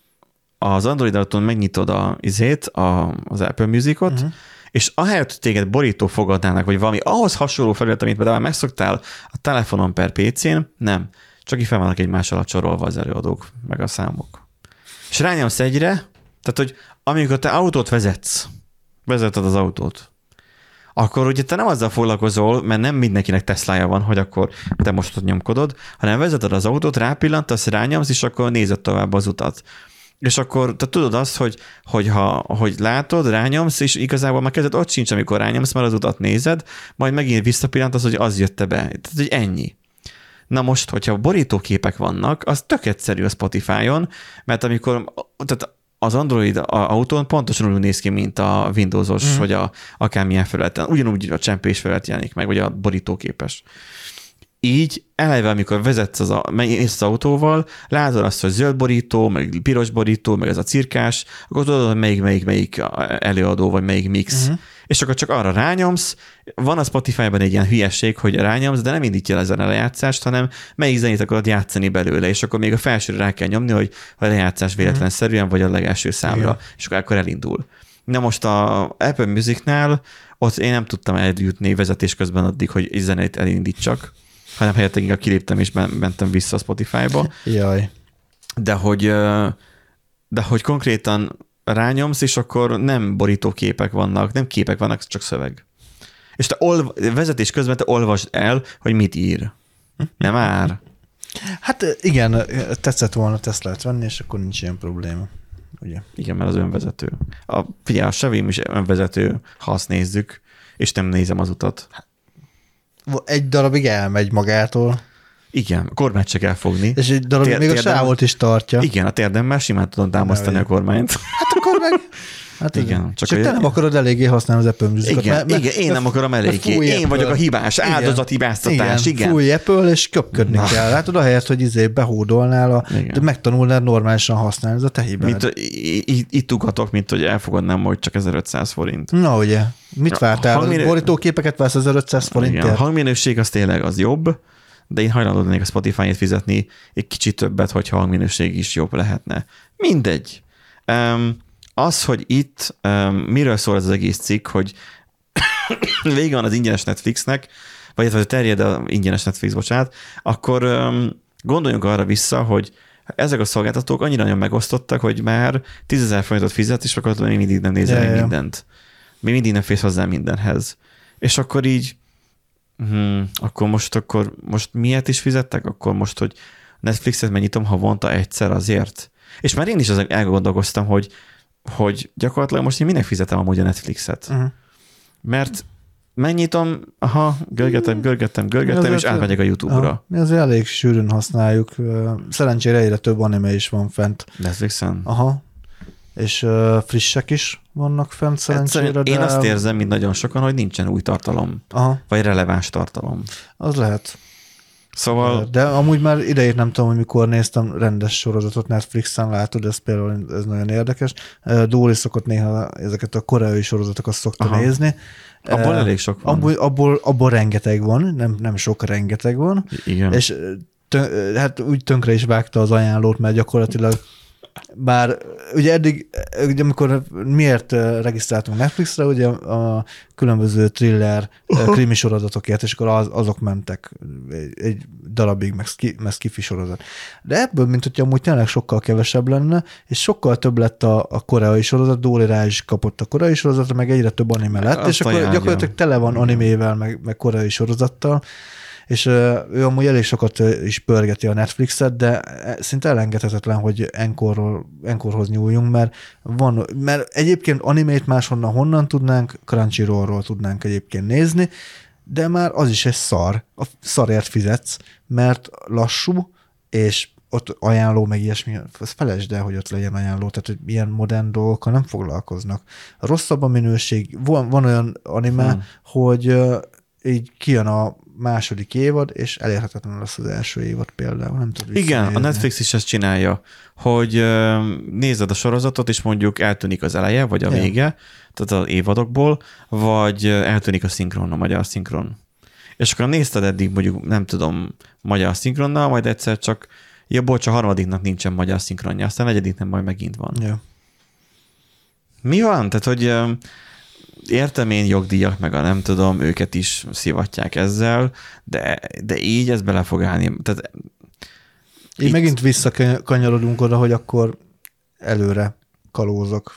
az Android autón megnyitod a izét, a, az Apple Musicot, uh-huh. és ahelyett, hogy téged borító fogadnának, vagy valami ahhoz hasonló felület, amit például megszoktál a telefonon per PC-n, nem. Csak így fel vannak egymás alatt sorolva az előadók, meg a számok. És rányomsz egyre, tehát, hogy amikor te autót vezetsz, vezeted az autót, akkor ugye te nem azzal foglalkozol, mert nem mindenkinek Teslája van, hogy akkor te most ott nyomkodod, hanem vezeted az autót, rápillantasz, rányomsz, és akkor nézed tovább az utat. És akkor te tudod azt, hogy, hogy ha hogy látod, rányomsz, és igazából már kezded ott sincs, amikor rányomsz, mert az utat nézed, majd megint visszapillantasz, hogy az jötte be. Tehát, hogy ennyi. Na most, hogyha borítóképek vannak, az tök egyszerű a Spotify-on, mert amikor, tehát az Android autón pontosan úgy néz ki, mint a Windowsos, mm. vagy a, akármilyen felületen. Ugyanúgy a csempés felület jelenik meg, vagy a borítóképes. Így eleve, amikor vezetsz az, a, mész az autóval, látod azt, hogy zöld borító, meg piros borító, meg ez a cirkás, akkor tudod, hogy melyik, melyik, melyik előadó, vagy melyik mix. Uh-huh. És akkor csak arra rányomsz, van a Spotify-ban egy ilyen hülyesség, hogy rányomsz, de nem indítja el ezen a lejátszást, hanem melyik zenét akarod játszani belőle, és akkor még a felsőre rá kell nyomni, hogy a lejátszás véletlenszerűen, vagy a legelső számra, Igen. és akkor, akkor elindul. Na most a Apple Musicnál ott én nem tudtam eljutni vezetés közben addig, hogy egy zenét elindítsak, hanem helyette inkább kiléptem és mentem vissza Spotify-ba. Jaj. De hogy, de hogy konkrétan rányomsz, és akkor nem borítóképek vannak, nem képek vannak, csak szöveg. És te olv, vezetés közben te olvasd el, hogy mit ír. Nem már. Hát igen, tetszett volna Teslát venni, és akkor nincs ilyen probléma. Ugye? Igen, mert az önvezető. A, figyelj, a Chevy is önvezető, ha azt nézzük, és nem nézem az utat. Egy darabig elmegy magától. Igen, a kormányt se kell fogni. És egy darabig Tér, még a sávot is tartja. Igen, a térdemmel simán tudom támasztani a kormányt. Hát akkor meg *laughs* Hát Igen, Csak, csak csak te nem akarod eléggé használni az Apple. Igen, igen, én nem akarom eléggé. Én vagyok Apple. a hibás, áldozathibáztatás, igen. Fúj Apple, és köpködni Na. kell. Látod, ahelyett, hogy izé behódolnál, a, Igen. de megtanulnád normálisan használni, ez a te hibád. Mint, itt ugatok, mint hogy elfogadnám, hogy csak 1500 forint. Na ugye, mit vártál? hangminő- Borítóképeket vársz 1500 Igen, a forintért? hangminőség az tényleg az jobb, de én hajlandó lennék a Spotify-ét fizetni egy kicsit többet, hogyha a hangminőség is jobb lehetne. Mindegy. Um, az, hogy itt um, miről szól ez az egész cikk, hogy *coughs* vége van az ingyenes Netflixnek, vagy illetve terjed a ingyenes Netflix, bocsánat, akkor um, gondoljunk arra vissza, hogy ezek a szolgáltatók annyira nagyon megosztottak, hogy már 10 000 forintot fizet, és akkor még mindig nem nézel ja. mindent. Még mindig nem férsz hozzá mindenhez. És akkor így, hmm, akkor most, akkor most miért is fizettek? Akkor most, hogy Netflixet megnyitom havonta egyszer azért? És már én is azon elgondolkoztam, hogy, hogy gyakorlatilag most én minek fizetem amúgy a Netflixet? Uh-huh. Mert megnyitom, aha, görgetem, görgetem, görgetem, Azért- és átmegyek a YouTube-ra. Mi azért elég sűrűn használjuk. Szerencsére egyre több anime is van fent. Netflixen. Aha. És frissek is vannak fent szerencsére, Egyszerűen de... én azt érzem, mint nagyon sokan, hogy nincsen új tartalom, Aha, vagy releváns tartalom. az lehet. Szóval De amúgy már idejét nem tudom, hogy mikor néztem rendes sorozatot Netflixen, látod, ez például ez nagyon érdekes. Dóri szokott néha ezeket a koreai sorozatokat szokta Aha. Nézni. abból elég sok van. Abból, abból, abból rengeteg van, nem, nem sok, rengeteg van. Igen. És tön, hát úgy tönkre is vágta az ajánlót, mert gyakorlatilag bár ugye eddig, ugye amikor miért ö, regisztráltunk Netflixre, ugye a különböző thriller, uh-huh. krimi sorozatokért, és akkor az, azok mentek egy, darabig, meg, ski, meg skifi sorozat. De ebből, mint hogyha amúgy tényleg sokkal kevesebb lenne, és sokkal több lett a, a koreai sorozat, Dóri rá is kapott a koreai sorozatra, meg egyre több anime lett, Azt és akkor gyakorlatilag tele van animével, meg, meg koreai sorozattal, és ő amúgy elég sokat is pörgeti a Netflixet, de e, szinte elengedhetetlen, hogy Enkorhoz nyúljunk, mert van, mert egyébként animét máshonnan honnan tudnánk, Crunchyrollról tudnánk egyébként nézni, de már az is egy szar. A szarért fizetsz, mert lassú, és ott ajánló, meg ilyesmi, az felejtsd el, hogy ott legyen ajánló, tehát hogy ilyen modern dolgokkal nem foglalkoznak. Rosszabb a minőség, van, van olyan anime, Hmm. hogy így kijön a második évad, és elérhetetlen lesz az első évad például. Nem tud Igen, a. Netflix is ezt csinálja, hogy nézed a sorozatot, és mondjuk eltűnik az eleje, vagy a vége, tehát az évadokból, vagy eltűnik a szinkron, a magyar szinkron. És akkor nézted eddig mondjuk, nem tudom, magyar szinkronnal, majd egyszer csak, ja, bocs, a harmadiknak nincsen magyar szinkronja, aztán a negyediknek majd megint van. Ja. Mi van? Tehát, hogy értem én jogdíjak, meg a nem tudom, őket is szivatják ezzel, de, de így ez bele fog állni. Tehát Így Itt- megint visszakanyarodunk oda, hogy akkor előre kalózok,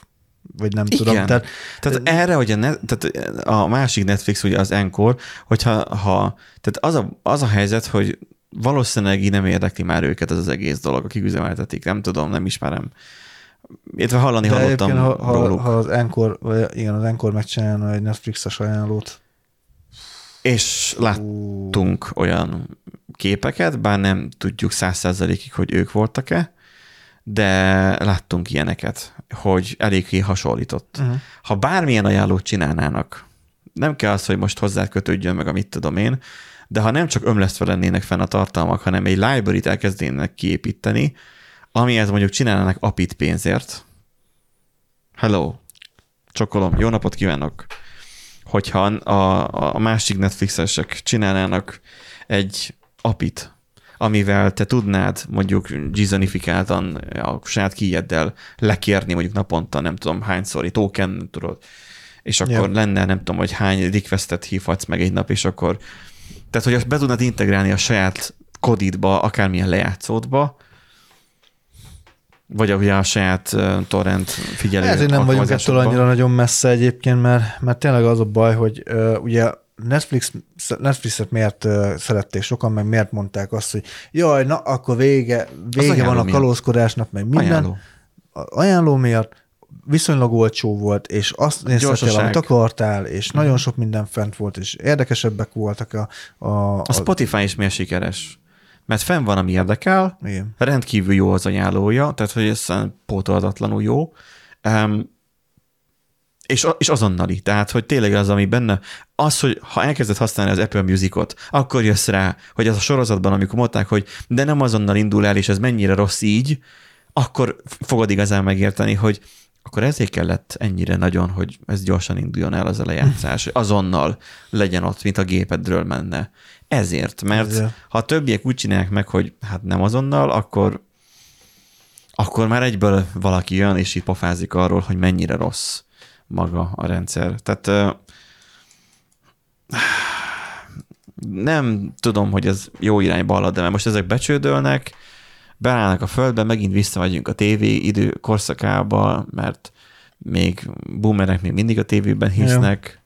vagy nem Igen. tudom. Tehát Tehát erre, hogy a, net, tehát a másik Netflix, ugye az Encore, hogyha ha, tehát az a, az a helyzet, hogy valószínűleg így nem érdekli már őket ez az egész dolog, akik üzemeltetik, nem tudom, nem ismerem. Illetve hallani de hallottam ha, ha, róluk. ha az Encore, vagy igen, az Encore megcsinálna egy Netflixes ajánlót, És láttunk olyan képeket, bár nem tudjuk száz százalékig, hogy ők voltak-e, de láttunk ilyeneket, hogy eléggé hasonlított. uh-huh. ha bármilyen ajánlót csinálnának, nem kell az, hogy most hozzá kötődjön meg, amit tudom én, de ha nem csak ömlesztve lennének fenn a tartalmak, hanem egy library-t elkezdenének kiépíteni, amihez mondjuk csinálnának apit pénzért. Hello. Csokolom. Jó napot kívánok. Hogyha a, a másik Netflixesek csinálnának egy apit, amivel te tudnád mondjuk gizanifikáltan a saját kijeddel lekérni mondjuk naponta, nem tudom hányszor, token, tudod, és akkor Ja. lenne, nem tudom, hogy hány requestet hívhatsz meg egy nap, és akkor, tehát hogy azt be tudnád integrálni a saját kodidba, akármilyen lejátszódba, vagy a, a saját torrent figyelő Ezért nem vagyunk ettől annyira nagyon messze egyébként, mert, mert tényleg az a baj, hogy uh, ugye Netflix, Netflixet miért uh, szerették sokan, meg miért mondták azt, hogy jaj, na akkor vége, vége van a kalózkodásnak, meg minden. Ajánló. Ajánló miatt viszonylag olcsó volt, és azt Gyorsaság. amit akartál, és nagyon sok minden fent volt, és érdekesebbek voltak a... a, A Spotify is miért sikeres? Mert fenn van, ami érdekel, igen. rendkívül jó az ajánlója, tehát hogy ez pótolhatatlanul jó. Um, és, és azonnali. Tehát, hogy tényleg az, ami benne, az, hogy ha elkezded használni az Apple Musicot, akkor jössz rá, hogy az a sorozatban, amikor mondták, hogy de nem azonnal indul el, és ez mennyire rossz így, akkor fogod igazán megérteni, hogy akkor ezért kellett ennyire nagyon, hogy ez gyorsan induljon el az a lejátszás, azonnal legyen ott, mint a gépedről menne. Ezért, mert Ezért. ha a többiek úgy csinálják meg, hogy hát nem azonnal, akkor akkor már egyből valaki jön, és itt pofázik arról, hogy mennyire rossz maga a rendszer. Tehát nem tudom, hogy ez jó irányba halad, de mert most ezek becsődölnek, beállnak a földbe, megint visszamegyünk a TV idő korszakába, mert még boomerek még mindig a tévében hisznek.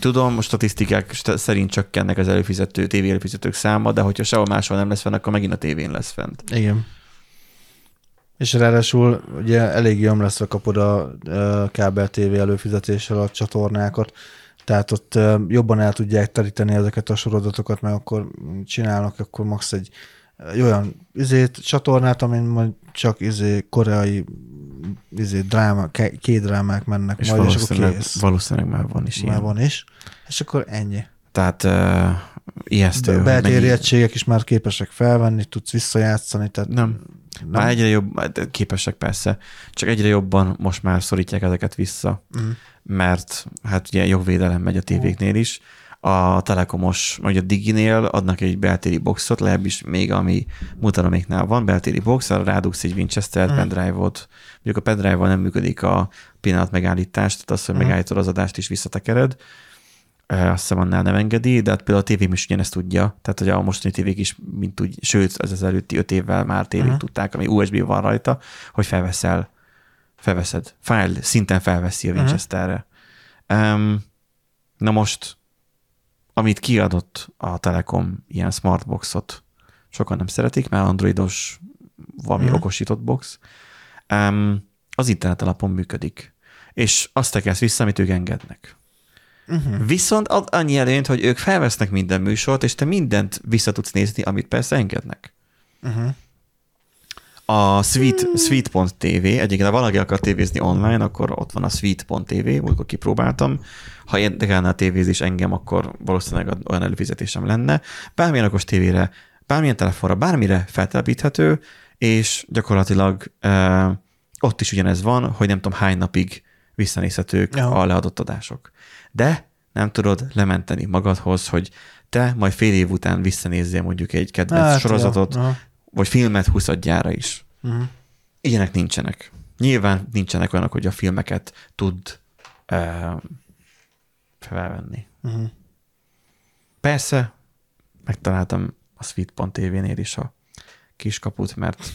Tudom, a statisztikák st- szerint csökkennek az előfizető, TV előfizetők száma, de hogyha sehol máshol nem lesz fenn, akkor megint a tévén lesz fent. Igen. És ráadásul ugye elég ömleszve kapod a kábel TV előfizetéssel a csatornákat, tehát ott jobban el tudják teríteni ezeket a sorozatokat, mert akkor csinálnak akkor max egy ö, olyan izét, csatornát, amin majd csak izé, koreai izé, dráma, két drámák mennek, És majd és akkor valószínűleg, kész. valószínűleg már van is Már ilyen. van is. És akkor ennyi. Tehát uh, ijesztő. egységek is már képesek felvenni, tudsz visszajátszani, tehát Nem. nem. Már egyre jobb, de képesek persze, csak egyre jobban most már szorítják ezeket vissza, Mhm. mert hát ugye jogvédelem megy a tévéknél is. A Telekomos, vagy a Diginél adnak egy beltéri boxot, legalábbis még ami mutatóméknál van, beltéri box, arra rádugsz egy Winchester Mhm. pendrive-ot. Mondjuk a pendrive-val nem működik a pillanat megállítás, tehát az, hogy Mhm. megállítod az adást és visszatekered. Azt hiszem annál nem engedi, de hát például a tévém is ugyanezt tudja. Tehát, hogy a mostani tévék is, mint úgy, sőt, az az előtti öt évvel már tévék Mhm. tudták, ami USB van rajta, hogy felveszel, felveszed. File szinten felveszi a Mhm. Winchesterre. Um, na most, amit kiadott a Telekom ilyen smartboxot, sokan nem szeretik, mert androidos valami Mhm. okosított box, um, az internet alapon működik. És azt tekelsz vissza, amit ők engednek. Uh-huh. Viszont ad annyi előnyt, hogy ők felvesznek minden műsort, és te mindent vissza tudsz nézni, amit persze engednek. Uh-huh. A Sweet, Sweet.tv, egyébként ha valaki akar tévézni online, akkor ott van a Sweet.tv, múltkor kipróbáltam. Ha érdekelne a tévézés engem, akkor valószínűleg olyan előfizetésem lenne. Bármilyen okos tévére, bármilyen telefonra, bármire feltelepíthető, és gyakorlatilag uh, ott is ugyanez van, hogy nem tudom hány napig visszanézhetők Ja. a leadott adások. De nem tudod lementeni magadhoz, hogy te majd fél év után visszanézzél mondjuk egy kedvenc hát, sorozatot, Ja. Vagy filmet 20 gyára is. Uh-huh. Ilyenek nincsenek. Nyilván nincsenek olyanok, hogy a filmeket tud uh, felvenni. Uh-huh. Persze, megtaláltam a Sweet.tv-nél is a kiskaput, mert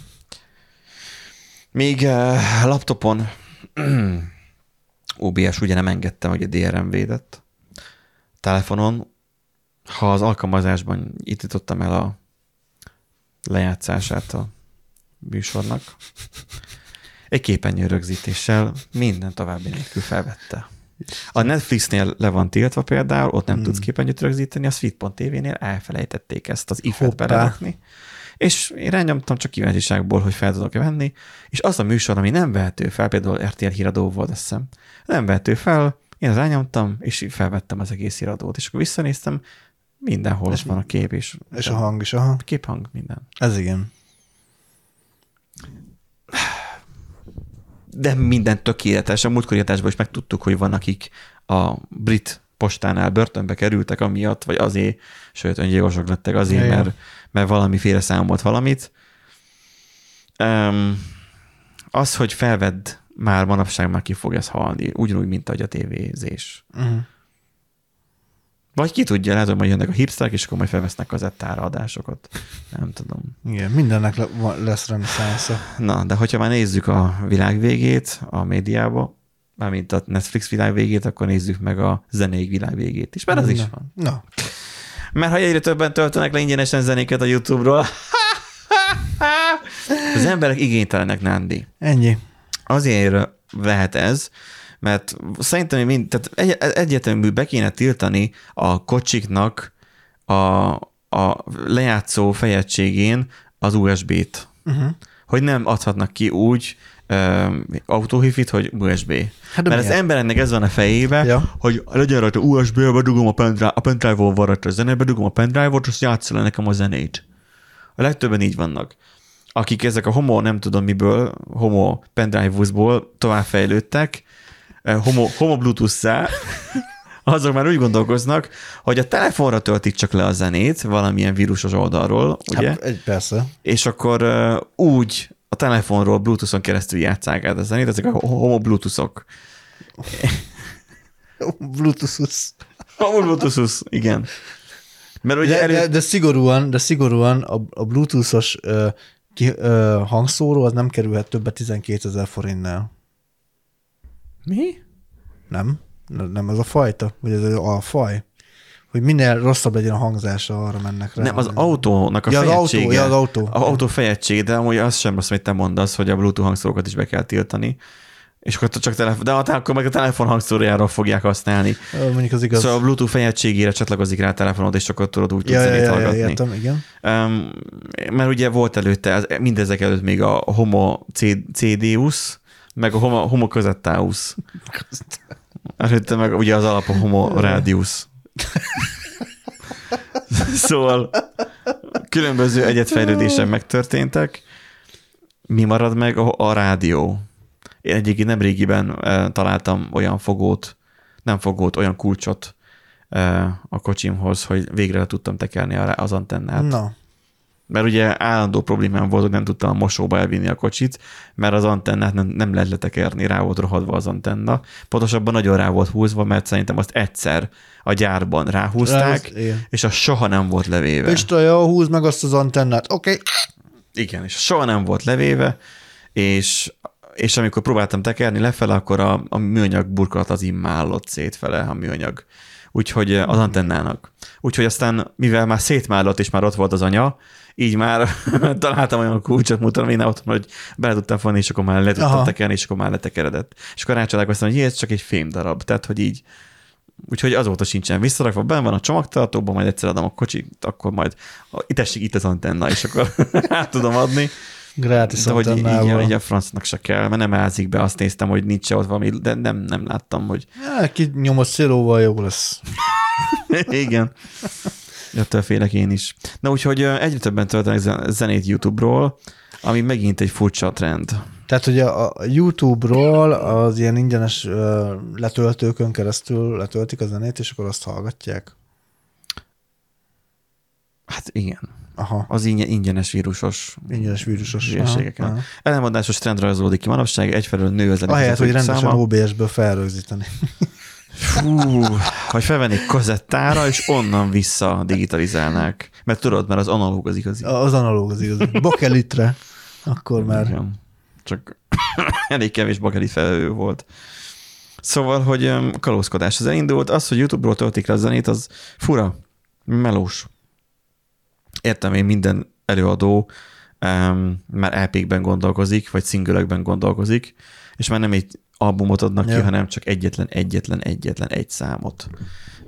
még uh, laptopon *clears throat* OBS ugye nem engedtem, hogy a DRM védett. Telefonon, ha az alkalmazásban indítottam el a lejátszását a műsornak, egy képernyő rögzítéssel minden további nélkül felvette. A Netflixnél le van tiltva például, ott nem Hmm. tudsz képernyőt rögzíteni, a Sweet.tv-nél elfelejtették ezt az ifet belerakni. És én rányomtam csak kíváncsiságból, hogy fel tudok-e venni, és az a műsor, ami nem vehető fel, például RTL híradó volt, azt hiszem, nem vehető fel, én rányomtam, és felvettem az egész híradót, és akkor visszanéztem, mindenhol És ott van a kép is. És a hang is, aha. Képhang, minden. Ez igen. de minden tökéletes. A múltkori adásban is megtudtuk, hogy van, akik a brit postánál börtönbe kerültek amiatt, vagy azért, sőt, öngyilkosok lettek azért, mert, mert valamiféle számolt valamit. Um, az, hogy felvedd, már manapság már ki fog ez halni, ugyanúgy, mint ahogy a tévézés. Uh-huh. Vagy ki tudja, lehet, hogy majd jönnek a hipsterek, és akkor majd felvesznek kazettára adásokat. Nem tudom. Igen, mindennek le- lesz reneszánsa. Na, de hogyha már nézzük a világ végét a médiába, mármint a Netflix világ végét, akkor nézzük meg a zenék világ végét is, mert az is van. Na, Mert ha egyre többen töltenek le ingyenesen zenéket a YouTube-ról, az emberek igénytelenek, Nándi. ennyi. Azért lehet ez, mert szerintem mind, tehát egy, egyértelmű be kéne tiltani a kocsiknak a, a lejátszó fejegységén az USB-t Uh-huh. hogy nem adhatnak ki úgy ö, autóhifit, hogy USB. Hát Mert az miért? embernek ez van a fejébe, ja. Hogy legyen rajta USB, bedugom a pendrive, a pendrive-on van rajta a zene, bedugom a pendrive-ot, és játszol le nekem a zenét. A legtöbben így vannak. Akik ezek a homo, nem tudom miből, homo pendrive-ból továbbfejlődtek, homo, homo bluetooth *laughs* azok már úgy gondolkoznak, hogy a telefonra töltik csak le a zenét valamilyen vírusos oldalról, ugye? Hát, egy, persze. és akkor uh, úgy a telefonról Bluetooth-on keresztül játszák át a zenét, ezek a homo Bluetooth-ok. Bluetooth. Homo igen. Mert ugye De, elő... de, de, szigorúan, de szigorúan a, a Bluetooth-os ö, ki, ö, hangszóró az nem kerülhet többet 12 ezer forintnál. Mi? Nem? Ne- Nem ez a fajta? Vagy ez a faj? Hogy minél rosszabb legyen a hangzása, arra mennek rá. Nem, az autónak a Ja, az autó, fejegysége. ja, az autó. A autó fejegysége, de amúgy az sem rossz, amit te mondasz, hogy a Bluetooth hangszórókat is be kell tiltani. És akkor csak telefon, de akkor meg a telefon hangszórójáról fogják használni. Mondjuk az igaz. Szóval a Bluetooth fejegységére csatlakozik rá a telefonod, és akkor tudod úgy tudsz ja, ja, zenét ja, ja, hallgatni. értem, igen. Um, mert ugye volt előtte, mindezek előtt még a Homo C- CDUS, meg a Homo, homo Cosettaus. Előtte meg ugye az alap a Homo Radius. szóval különböző egyetfejlődések megtörténtek. Mi marad meg? A, a rádió. Én egyébként nem régiben eh, találtam olyan fogót, nem fogót, olyan kulcsot eh, a kocsimhoz, hogy végre le tudtam tekerni az antennát. Na, Mert ugye állandó problémám volt, hogy nem tudtam a mosóba elvinni a kocsit, mert az antennát nem, nem lehet letekerni, rá volt rohadva az antenna. Pontosabban nagyon rá volt húzva, mert szerintem azt egyszer a gyárban ráhúzták, Ráhúz- igen. és az soha nem volt levéve. Pista, jó, húzd meg azt az antennát. Oké. Okay. Igen, és soha nem volt levéve, és, és amikor próbáltam tekerni lefele, akkor a, a műanyag burkolat az immállott szétfele a műanyag. Úgyhogy az antennának. Úgyhogy aztán, mivel már szétmállott, és már ott volt az anya, így már *laughs* találtam olyan kulcsot, mutatom én ott, hogy bele tudtam fonni, és akkor már le tudtam Aha. tekerni, és akkor már letekeredett. És akkor rácsodálkoztam, hogy ez csak egy fém darab. Tehát, hogy így, Úgyhogy azóta sincsen visszarakva, benn van a csomagtartóban, majd egyszer adom a kocsit, akkor majd itt tessék itt az antenna, és akkor *laughs* át tudom adni. Grátis De hogy így, így a francnak se kell, mert nem ázik be, azt néztem, hogy nincs ott valami, de nem, nem láttam, hogy Ja, *laughs* ki nyomott szélóval jó lesz. igen. Ettől félek én is. Na úgyhogy egyre többen töltenek zen- zenét YouTube-ról, ami megint egy furcsa trend. Tehát, hogy a, a YouTube-ról az ilyen ingyenes letöltőkön keresztül letöltik a zenét, és akkor azt hallgatják. Hát igen. Aha, Az ingyen, ingyenes vírusos ingyenes vírusos. hülyeségeken. Aha. Ellenmondásos trend rajzolódik ki manapság, egyfelől nő az Ahelyett, hogy rendesen száma. OBS-ből felrögzíteni. Fú, hogy felvennék kazettára, és onnan vissza digitalizálnák. Mert tudod, mert az analóg az igazi. Az analóg az igaz. Bakelitre. Akkor már. Igen. Csak *coughs* elég kevés bakelit felelő volt. Szóval, hogy kalózkodás az elindult, az, hogy YouTube-ról töltik le a zenét, az fura, melós. Értem én minden előadó um, már LP-kben gondolkozik, vagy szingölekben gondolkozik, és már nem egy albumot adnak ja. ki, hanem csak egyetlen, egyetlen, egyetlen egy számot.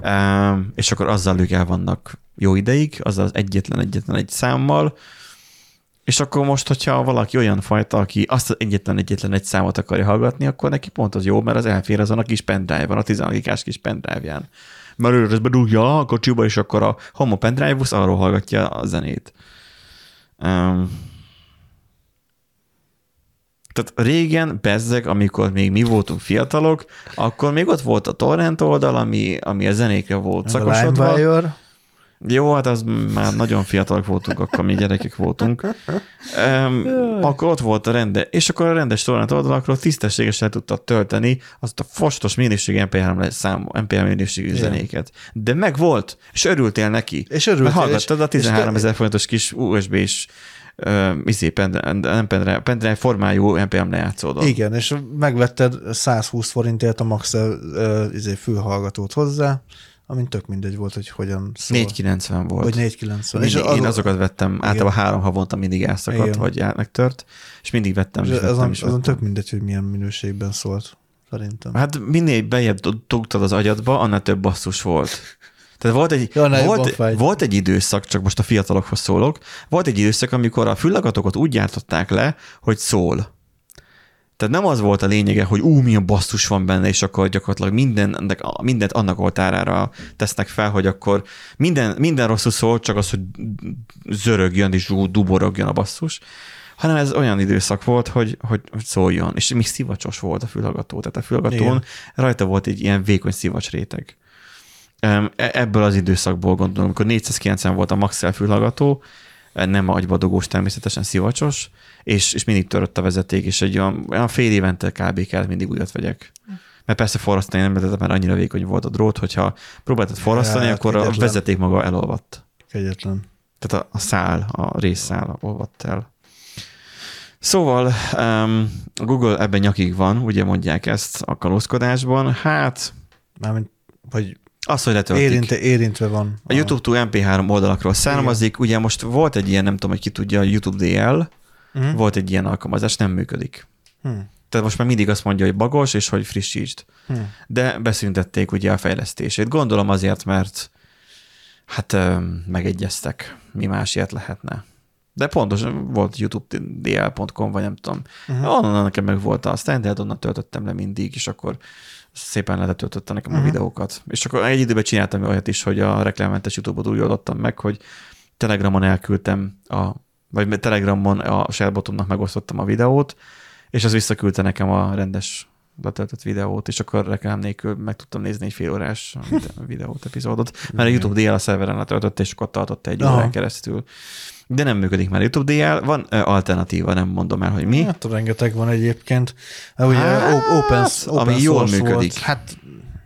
Um, és akkor azzal ők el vannak jó ideig, azzal az egyetlen, egyetlen egy számmal, és akkor most, hogyha valaki olyan fajta, aki azt az egyetlen egyetlen egy számot akarja hallgatni, akkor neki pont az jó, mert az elfér azon a kis pendrive-on, a 16 gigás kis pendrive-ján. Mert ő ezt bedugja a kocsiba, és akkor a homo pendrive arról hallgatja a zenét. Um, tehát régen, bezzeg, amikor még mi voltunk fiatalok, akkor még ott volt a torrent oldal, ami, ami a zenékre volt szakosodva. Jó, hát az már nagyon fiatalok voltunk, akkor mi gyerekek voltunk. Um, akkor ott volt a rende, és akkor a rendes torrent oldalakról tisztességesen tudtad tölteni azt a fostos minőségű MP3 le- szám, MP3 minőségű Igen. zenéket. De meg volt, és örültél neki. És örültél, Mert hallgattad és- a 13 és ezer forintos kis USB-s izé, pendrive, pendrive, pendrive formájú NPM lejátszódon. Igen, és megvetted 120 forintért a Max izé, fülhallgatót hozzá, amint tök mindegy volt, hogy hogyan szól. 490 volt. Vagy 490. Mindig, és az, én azokat vettem, általában három havonta mindig elszakadt, Igen. vagy megtört, és mindig vettem, és és vettem, azon, és azon vettem. tök mindegy, hogy milyen minőségben szólt, szerintem. Hát minél bejebb dugtad az agyadba, annál több basszus volt. Tehát volt egy, Ja, volt, volt egy időszak, csak most a fiatalokhoz szólok, volt egy időszak, amikor a fülhallgatókat úgy gyártották le, hogy szól. Tehát nem az volt a lényege, hogy ú, milyen basszus van benne, és akkor gyakorlatilag minden, mindent annak oltárára tesznek fel, hogy akkor minden, minden rosszul szól, csak az, hogy zörögjön és duborogjon a basszus, hanem ez olyan időszak volt, hogy, hogy, hogy szóljon. És még szivacsos volt a fülhallgató. Tehát a fülhallgatón Igen. rajta volt egy ilyen vékony szivacs réteg. E, ebből az időszakból gondolom, amikor 490 volt a Maxell fülhallgató, nem agybadogós, természetesen szivacsos, és, és mindig törött a vezeték, és egy olyan, olyan fél évente kb. kellett mindig újat vegyek. Mert persze forrasztani nem lehetett, mert annyira vékony volt a drót, hogyha próbáltad forrasztani, hát, akkor kegyetlen. a vezeték maga elolvadt. Kegyetlen. Tehát a, a szál, a részszál olvadt el. Szóval um, a Google ebben nyakig van, ugye mondják ezt a kalózkodásban. Hát... Mármint, hogy az, hogy letöltik. Érinte, érintve van. A, a YouTube-tól MP3 oldalakról származik. Igen. Ugye most volt egy ilyen, nem tudom, hogy ki tudja, a YouTube DL, uh-huh. volt egy ilyen alkalmazás, nem működik. Hmm. Tehát most már mindig azt mondja, hogy bagos, és hogy frissítsd. Hmm. De beszüntették ugye a fejlesztését. Gondolom azért, mert hát megegyeztek, mi más ilyet lehetne. De pontosan volt youtube dl.com, vagy nem tudom. Uh-huh. Onnan nekem meg volt a standard, onnan töltöttem le mindig, és akkor szépen letöltötte nekem uh-huh. a mhm. videókat. És akkor egy időben csináltam olyat is, hogy a reklámmentes YouTube-ot úgy oldottam meg, hogy Telegramon elküldtem, a, vagy Telegramon a Shellbotomnak megosztottam a videót, és az visszaküldte nekem a rendes letöltött videót, és akkor reklám nélkül meg tudtam nézni egy fél órás *laughs* videót, epizódot, mert a YouTube DL a szerveren letöltött, és akkor tartott egy órán keresztül de nem működik már YouTube DL. Van alternatíva, nem mondom el, hogy mi. Hát rengeteg van egyébként. Ugye hát, open, open ami jól működik. Volt. Hát,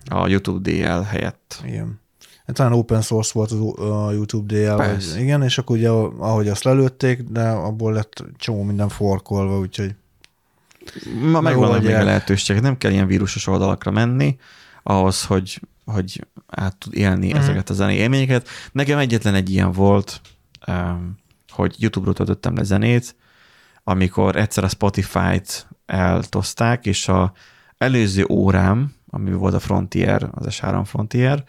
a YouTube DL helyett. Igen. Hát talán open source volt a YouTube DL, vagy, igen, és akkor ugye ahogy azt lelőtték, de abból lett csomó minden forkolva, úgyhogy Ma megvan még a lehetőség, nem kell ilyen vírusos oldalakra menni, ahhoz, hogy, hogy át tud élni mm. ezeket a zenei élményeket. Nekem egyetlen egy ilyen volt, hogy YouTube-ról töltöttem le zenét, amikor egyszer a Spotify-t eltozták, és a előző órám, ami volt a Frontier, az S3 Frontier,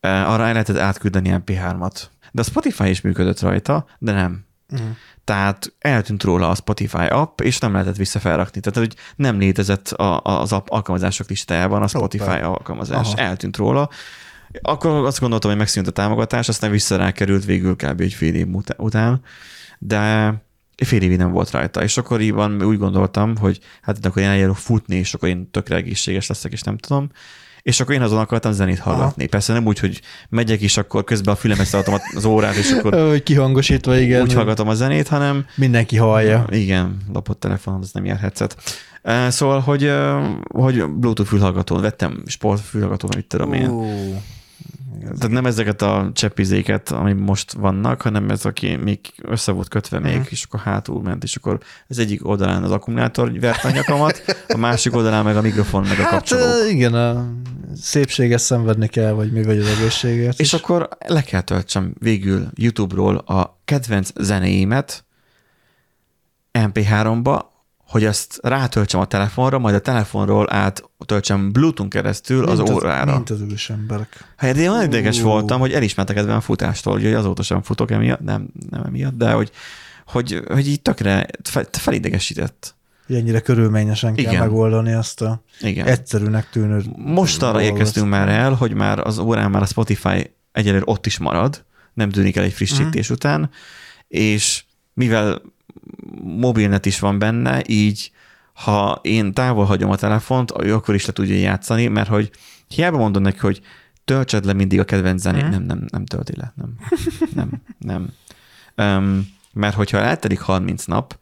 eh, arra el lehetett átküldeni MP3-at. De a Spotify is működött rajta, de nem. Uh-huh. Tehát eltűnt róla a Spotify app, és nem lehetett visszafelrakni. Tehát, hogy nem létezett a, az app alkalmazások listájában a Spotify Opa. alkalmazás. Aha. Eltűnt róla, akkor azt gondoltam, hogy megszűnt a támogatás, aztán vissza rákerült végül kb. egy fél év után, de fél évig nem volt rajta. És akkoriban úgy gondoltam, hogy hát akkor én eljárok futni, és akkor én tökre egészséges leszek, és nem tudom. És akkor én azon akartam zenét hallgatni. Aha. Persze nem úgy, hogy megyek, és akkor közben a fülemet szálltam az órát, és akkor... *laughs* Hogy kihangosítva, igen. Úgy hallgatom a zenét, hanem... Mindenki hallja. Igen, lopott telefon, az nem jár headset. Szóval, hogy, hogy Bluetooth fülhallgatón vettem, sportfülhallgatón, mit tudom én. Uh. Tehát nem ezeket a cseppizéket, ami most vannak, hanem ez, aki még össze volt kötve még, uh-huh. és akkor hátul ment, és akkor az egyik oldalán az akkumulátor vert a nyakamat, a másik oldalán meg a mikrofon, meg hát, a kapcsolók. igen, a szépséget szenvedni kell, vagy mi vagy az egészségért. És is. akkor le kell töltsem végül YouTube-ról a kedvenc zenéimet MP3-ba, hogy ezt rátöltsem a telefonra, majd a telefonról átöltsem Bluetooth keresztül mint az, az órára. Mint az ős emberek. Hát én olyan ideges voltam, hogy elismertek kedvem a futástól, hogy azóta sem futok emiatt, nem, nem emiatt, de hogy, hogy, hogy így tökre felidegesített. Ennyire körülményesen kell Igen. megoldani azt a Igen. egyszerűnek tűnő Most arra érkeztünk már el, hogy már az órán már a Spotify egyelőre ott is marad, nem tűnik el egy frissítés mm. után, és mivel mobilnet is van benne, így ha én távol hagyom a telefont, ő akkor is le tudja játszani, mert hogy hiába mondom neki, hogy töltsed le mindig a kedvenc zenét, hmm. nem, nem, nem tölti le, nem, nem, nem. Um, mert hogyha eltelik 30 nap,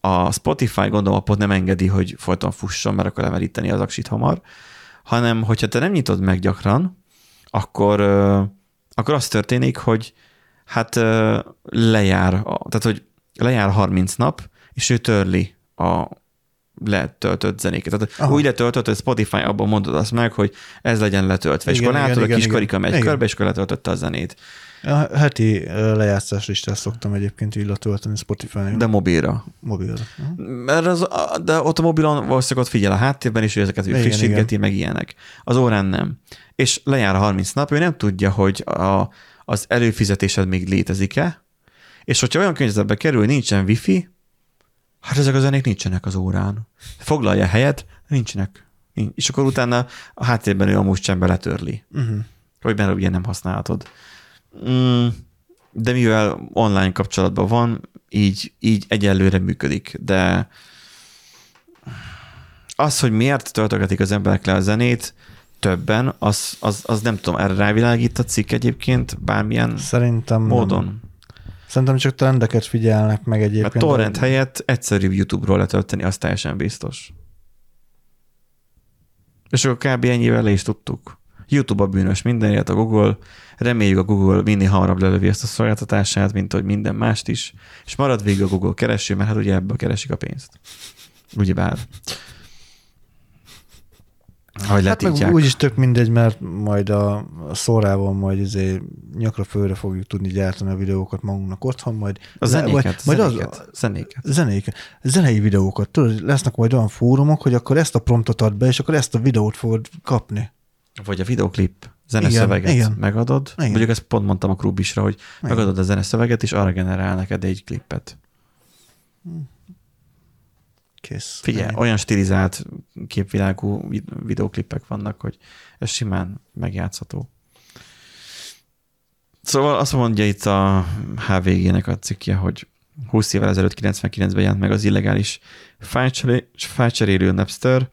a Spotify gondolom appot nem engedi, hogy folyton fusson, mert akkor lemeríteni az aksit hamar, hanem hogyha te nem nyitod meg gyakran, akkor, uh, akkor az történik, hogy hát uh, lejár, tehát hogy lejár 30 nap, és ő törli a letöltött zenéket. Tehát Aha. úgy letöltött, hogy Spotify abban mondod azt meg, hogy ez legyen letöltve, igen, és akkor látod, a kis karika megy igen. körbe, és akkor letöltötte a zenét. A heti lejátszás listát szoktam egyébként így letölteni Spotify-on. De mobilra. Mobilra. Mert az, de ott a mobilon valószínűleg ott figyel a háttérben, és ő ezeket igen, frissítgeti, igen. meg ilyenek. Az órán nem. És lejár a 30 nap, ő nem tudja, hogy a, az előfizetésed még létezik-e, és hogyha olyan környezetbe kerül, nincsen wifi, Hát ezek a zenék nincsenek az órán. Foglalja helyet, nincsenek. Nincs. És akkor utána a háttérben ő amúgy sem beletörli. Uh-huh. Hogy mert ugye nem használhatod. Mm, de mivel online kapcsolatban van, így, így egyelőre működik. De az, hogy miért töltögetik az emberek le a zenét, többen, az, az, az nem tudom, erre rávilágít a cikk egyébként bármilyen Szerintem módon. Nem. Szerintem csak trendeket figyelnek meg egyébként. Mert torrent helyett egyszerűbb YouTube-ról letölteni, az teljesen biztos. És akkor kb. ennyivel le is tudtuk. YouTube a bűnös mindenért, a Google. Reméljük a Google minél hamarabb lelövi ezt a szolgáltatását, mint hogy minden mást is. És marad végig a Google kereső, mert hát ugye ebből keresik a pénzt. Ugyebár. Hogy Hát meg úgyis tök mindegy, mert majd a, szórával majd izé nyakra főre fogjuk tudni gyártani a videókat magunknak otthon, majd a zenéket, majd, majd zenéket, az, zenéket. zenék, zenei videókat. Tudod, lesznek majd olyan fórumok, hogy akkor ezt a promptot ad be, és akkor ezt a videót fogod kapni. Vagy a videoklip zeneszöveget Igen, igen. megadod. Igen. Mondjuk ezt pont mondtam a Krubisra, hogy Igen. megadod a zeneszöveget, és arra generál neked egy klippet. Kész. Figyelj, olyan stilizált képvilágú vid- videóklipek vannak, hogy ez simán megjátszható. Szóval azt mondja itt a HVG-nek a cikkje, hogy 20 évvel ezelőtt 99-ben jelent meg az illegális fájlcserélő Napster,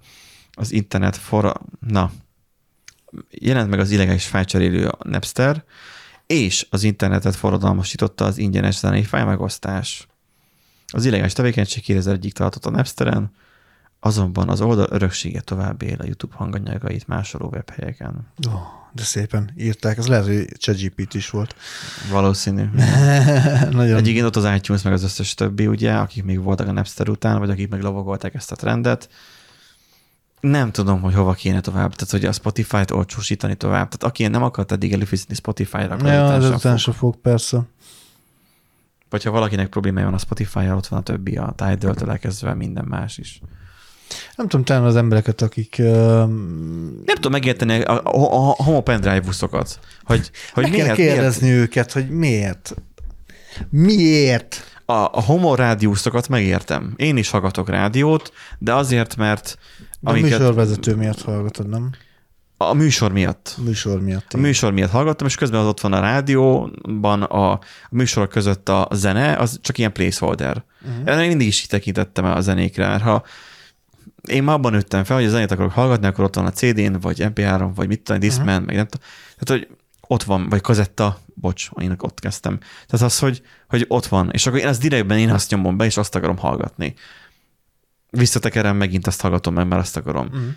az internet for... Na, jelent meg az illegális fájlcserélő Napster, és az internetet forradalmasította az ingyenes zenei fájlmegosztás. Az illegális tevékenység 2001-ig tartott a Napsteren, azonban az oldal öröksége tovább él a YouTube hanganyagait másoló webhelyeken. Oh, de szépen írták, ez lehet, hogy ChatGPT is volt. Valószínű. *laughs* Nagyon. Egyébként ott az iTunes, meg az összes többi, ugye, akik még voltak a Napster után, vagy akik meg lovagolták ezt a trendet. Nem tudom, hogy hova kéne tovább. Tehát, hogy a Spotify-t olcsósítani tovább. Tehát aki nem akart eddig előfizetni Spotify-ra, Ja, sem után fog. fog, persze. Vagy ha valakinek problémája van a Spotify-jal, ott van a többi, a Tidal-től elkezdve minden más is. Nem tudom, talán az embereket, akik um, Nem tudom megérteni a, a, a homo pendrive buszokat, hogy, hogy meg kell miért, kérdezni miért őket, hogy miért. Miért? a, a homo rádiuszokat megértem. Én is hallgatok rádiót, de azért, mert De amiket, műsorvezető miatt hallgatod, nem? A műsor miatt. A műsor miatt. A műsor miatt hallgattam, és közben az ott van a rádióban, a, a műsorok között a zene, az csak ilyen placeholder. Uh-huh. Én mindig is tekintettem a zenékre, mert ha én már abban nőttem fel, hogy a zenét akarok hallgatni, akkor ott van a CD-n, vagy MP3, vagy mit tudom, Discman, uh-huh. meg nem tudom. Tehát, hogy ott van, vagy kazetta, bocs, én ott kezdtem. Tehát az, hogy, hogy ott van, és akkor én azt direktben én azt nyomom be, és azt akarom hallgatni. Visszatekerem, megint azt hallgatom meg, mert azt akarom. Uh-huh.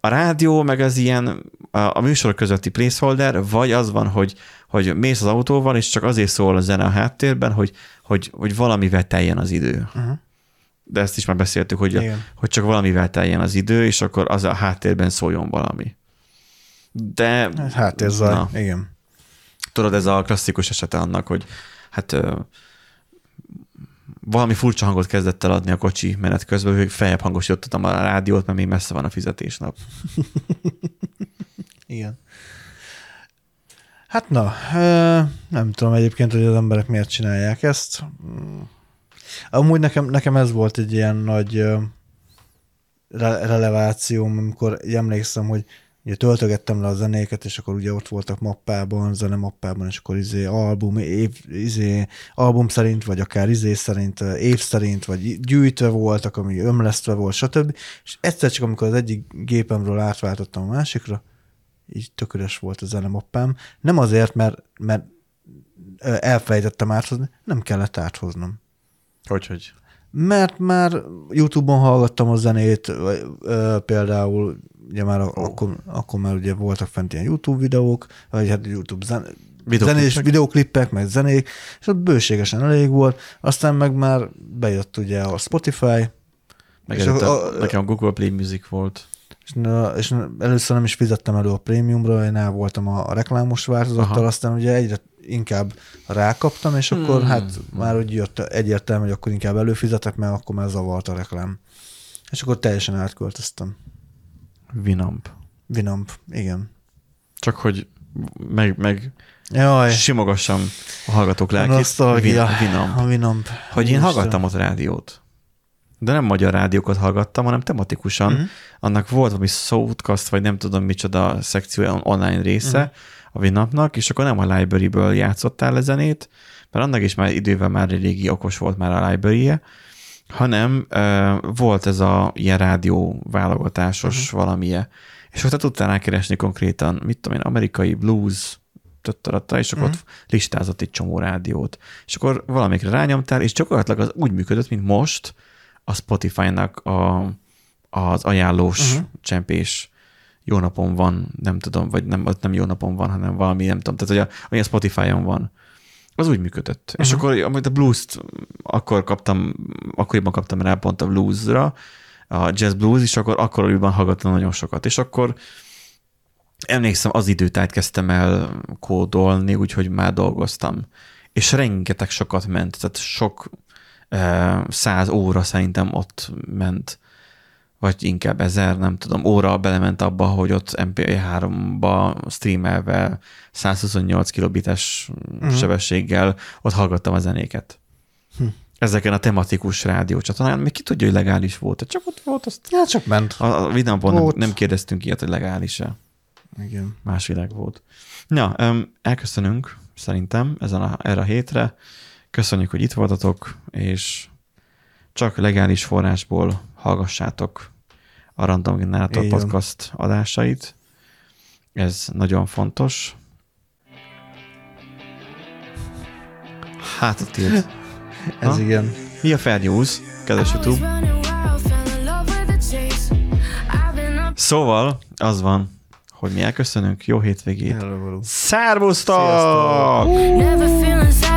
A rádió, meg az ilyen a, a műsorok közötti placeholder, vagy az van, hogy, hogy mész az autóval, és csak azért szól a zene a háttérben, hogy, hogy, hogy valamivel teljen az idő. Uh-huh. De ezt is már beszéltük, hogy, Igen. hogy csak valamivel teljen az idő, és akkor az a háttérben szóljon valami. De Háttérzaj, Na. igen. tudod, ez a klasszikus esete annak, hogy hát valami furcsa hangot kezdett el adni a kocsi menet közben, hogy feljebb hangosítottam a rádiót, mert még messze van a fizetésnap. *laughs* Igen. Hát na, nem tudom egyébként, hogy az emberek miért csinálják ezt. Amúgy nekem, nekem ez volt egy ilyen nagy relevációm, amikor emlékszem, hogy ugye töltögettem le a zenéket, és akkor ugye ott voltak mappában, zene mappában, és akkor izé album, év, izé, album szerint, vagy akár izé szerint, év szerint, vagy gyűjtve voltak, ami ömlesztve volt, stb. És egyszer csak, amikor az egyik gépemről átváltottam a másikra, így tök üres volt a zenemappám. Nem azért, mert, mert elfelejtettem áthozni, nem kellett áthoznom. Hogy, hogy? Mert már YouTube-on hallgattam a zenét, ö, például ugye már oh. akkor, akkor már ugye voltak fent ilyen YouTube videók, vagy hát YouTube zen, Videóklipek. zenés videóklippek, meg zenék, és ott bőségesen elég volt, aztán meg már bejött ugye a Spotify, Meg És a- a- nekem a Google Play Music volt. és, és először nem is fizettem elő a prémiumra, én el voltam a, a reklámos változattal, Aha. aztán ugye egyre inkább rákaptam, és akkor Hmm. hát már úgy jött egyértelmű, hogy akkor inkább előfizetek, mert akkor már zavart a reklám. És akkor teljesen átköltöztem. Winamp. Winamp, igen. Csak hogy meg, meg Jaj, simogassam a hallgatók a lelkét. Win- Winamp. A Winamp. Hogy én hallgattam ott rádiót. de nem magyar rádiókat hallgattam, hanem tematikusan. Mhm. Annak volt valami Southcast, vagy nem tudom micsoda szekció online része Mhm. a Winupnak, és akkor nem a library-ből játszottál le zenét, mert annak is már idővel már régi okos volt már a library hanem uh, volt ez a ilyen rádió válogatásos uh-huh. valamilyen, és akkor te tudtál rákeresni konkrétan, mit tudom én, amerikai blues, töttaratta, és akkor uh-huh. ott listázott egy csomó rádiót. És akkor valamikre rányomtál, és gyakorlatilag az úgy működött, mint most a Spotify-nak a, az ajánlós uh-huh. csempés jó napon van, nem tudom, vagy nem, nem jó napon van, hanem valami, nem tudom, tehát hogy a, ami a Spotify-on van. Az úgy működött. Uh-huh. És akkor, amit a blues-t akkor kaptam, akkoriban kaptam rá pont a bluesra, a jazz blues, és akkor akkoriban hallgattam nagyon sokat. És akkor emlékszem, az időtájt kezdtem el kódolni, úgyhogy már dolgoztam. És rengeteg sokat ment, tehát sok eh, száz óra szerintem ott ment, vagy inkább ezer, nem tudom, óra belement abba, hogy ott MP3-ba streamelve 128 kilobites uh-huh. sebességgel ott hallgattam a zenéket. Hm. Ezeken a tematikus rádiócsatornán, még ki tudja, hogy legális volt, csak ott volt, azt Ja, csak ment. a, a videóban nem, nem kérdeztünk ilyet, hogy legális-e. Igen. Más világ volt. Na, öm, elköszönünk szerintem ezen a, erre a hétre. Köszönjük, hogy itt voltatok, és csak legális forrásból hallgassátok a Random Generator van. podcast adásait. Ez nagyon fontos. Hát a tilt. *laughs* Ez Ha? igen. Mi a Fair News, kedves YouTube? Szóval az van, hogy mi elköszönünk, jó hétvégét. Hello, Szervusztok! Sziasztok!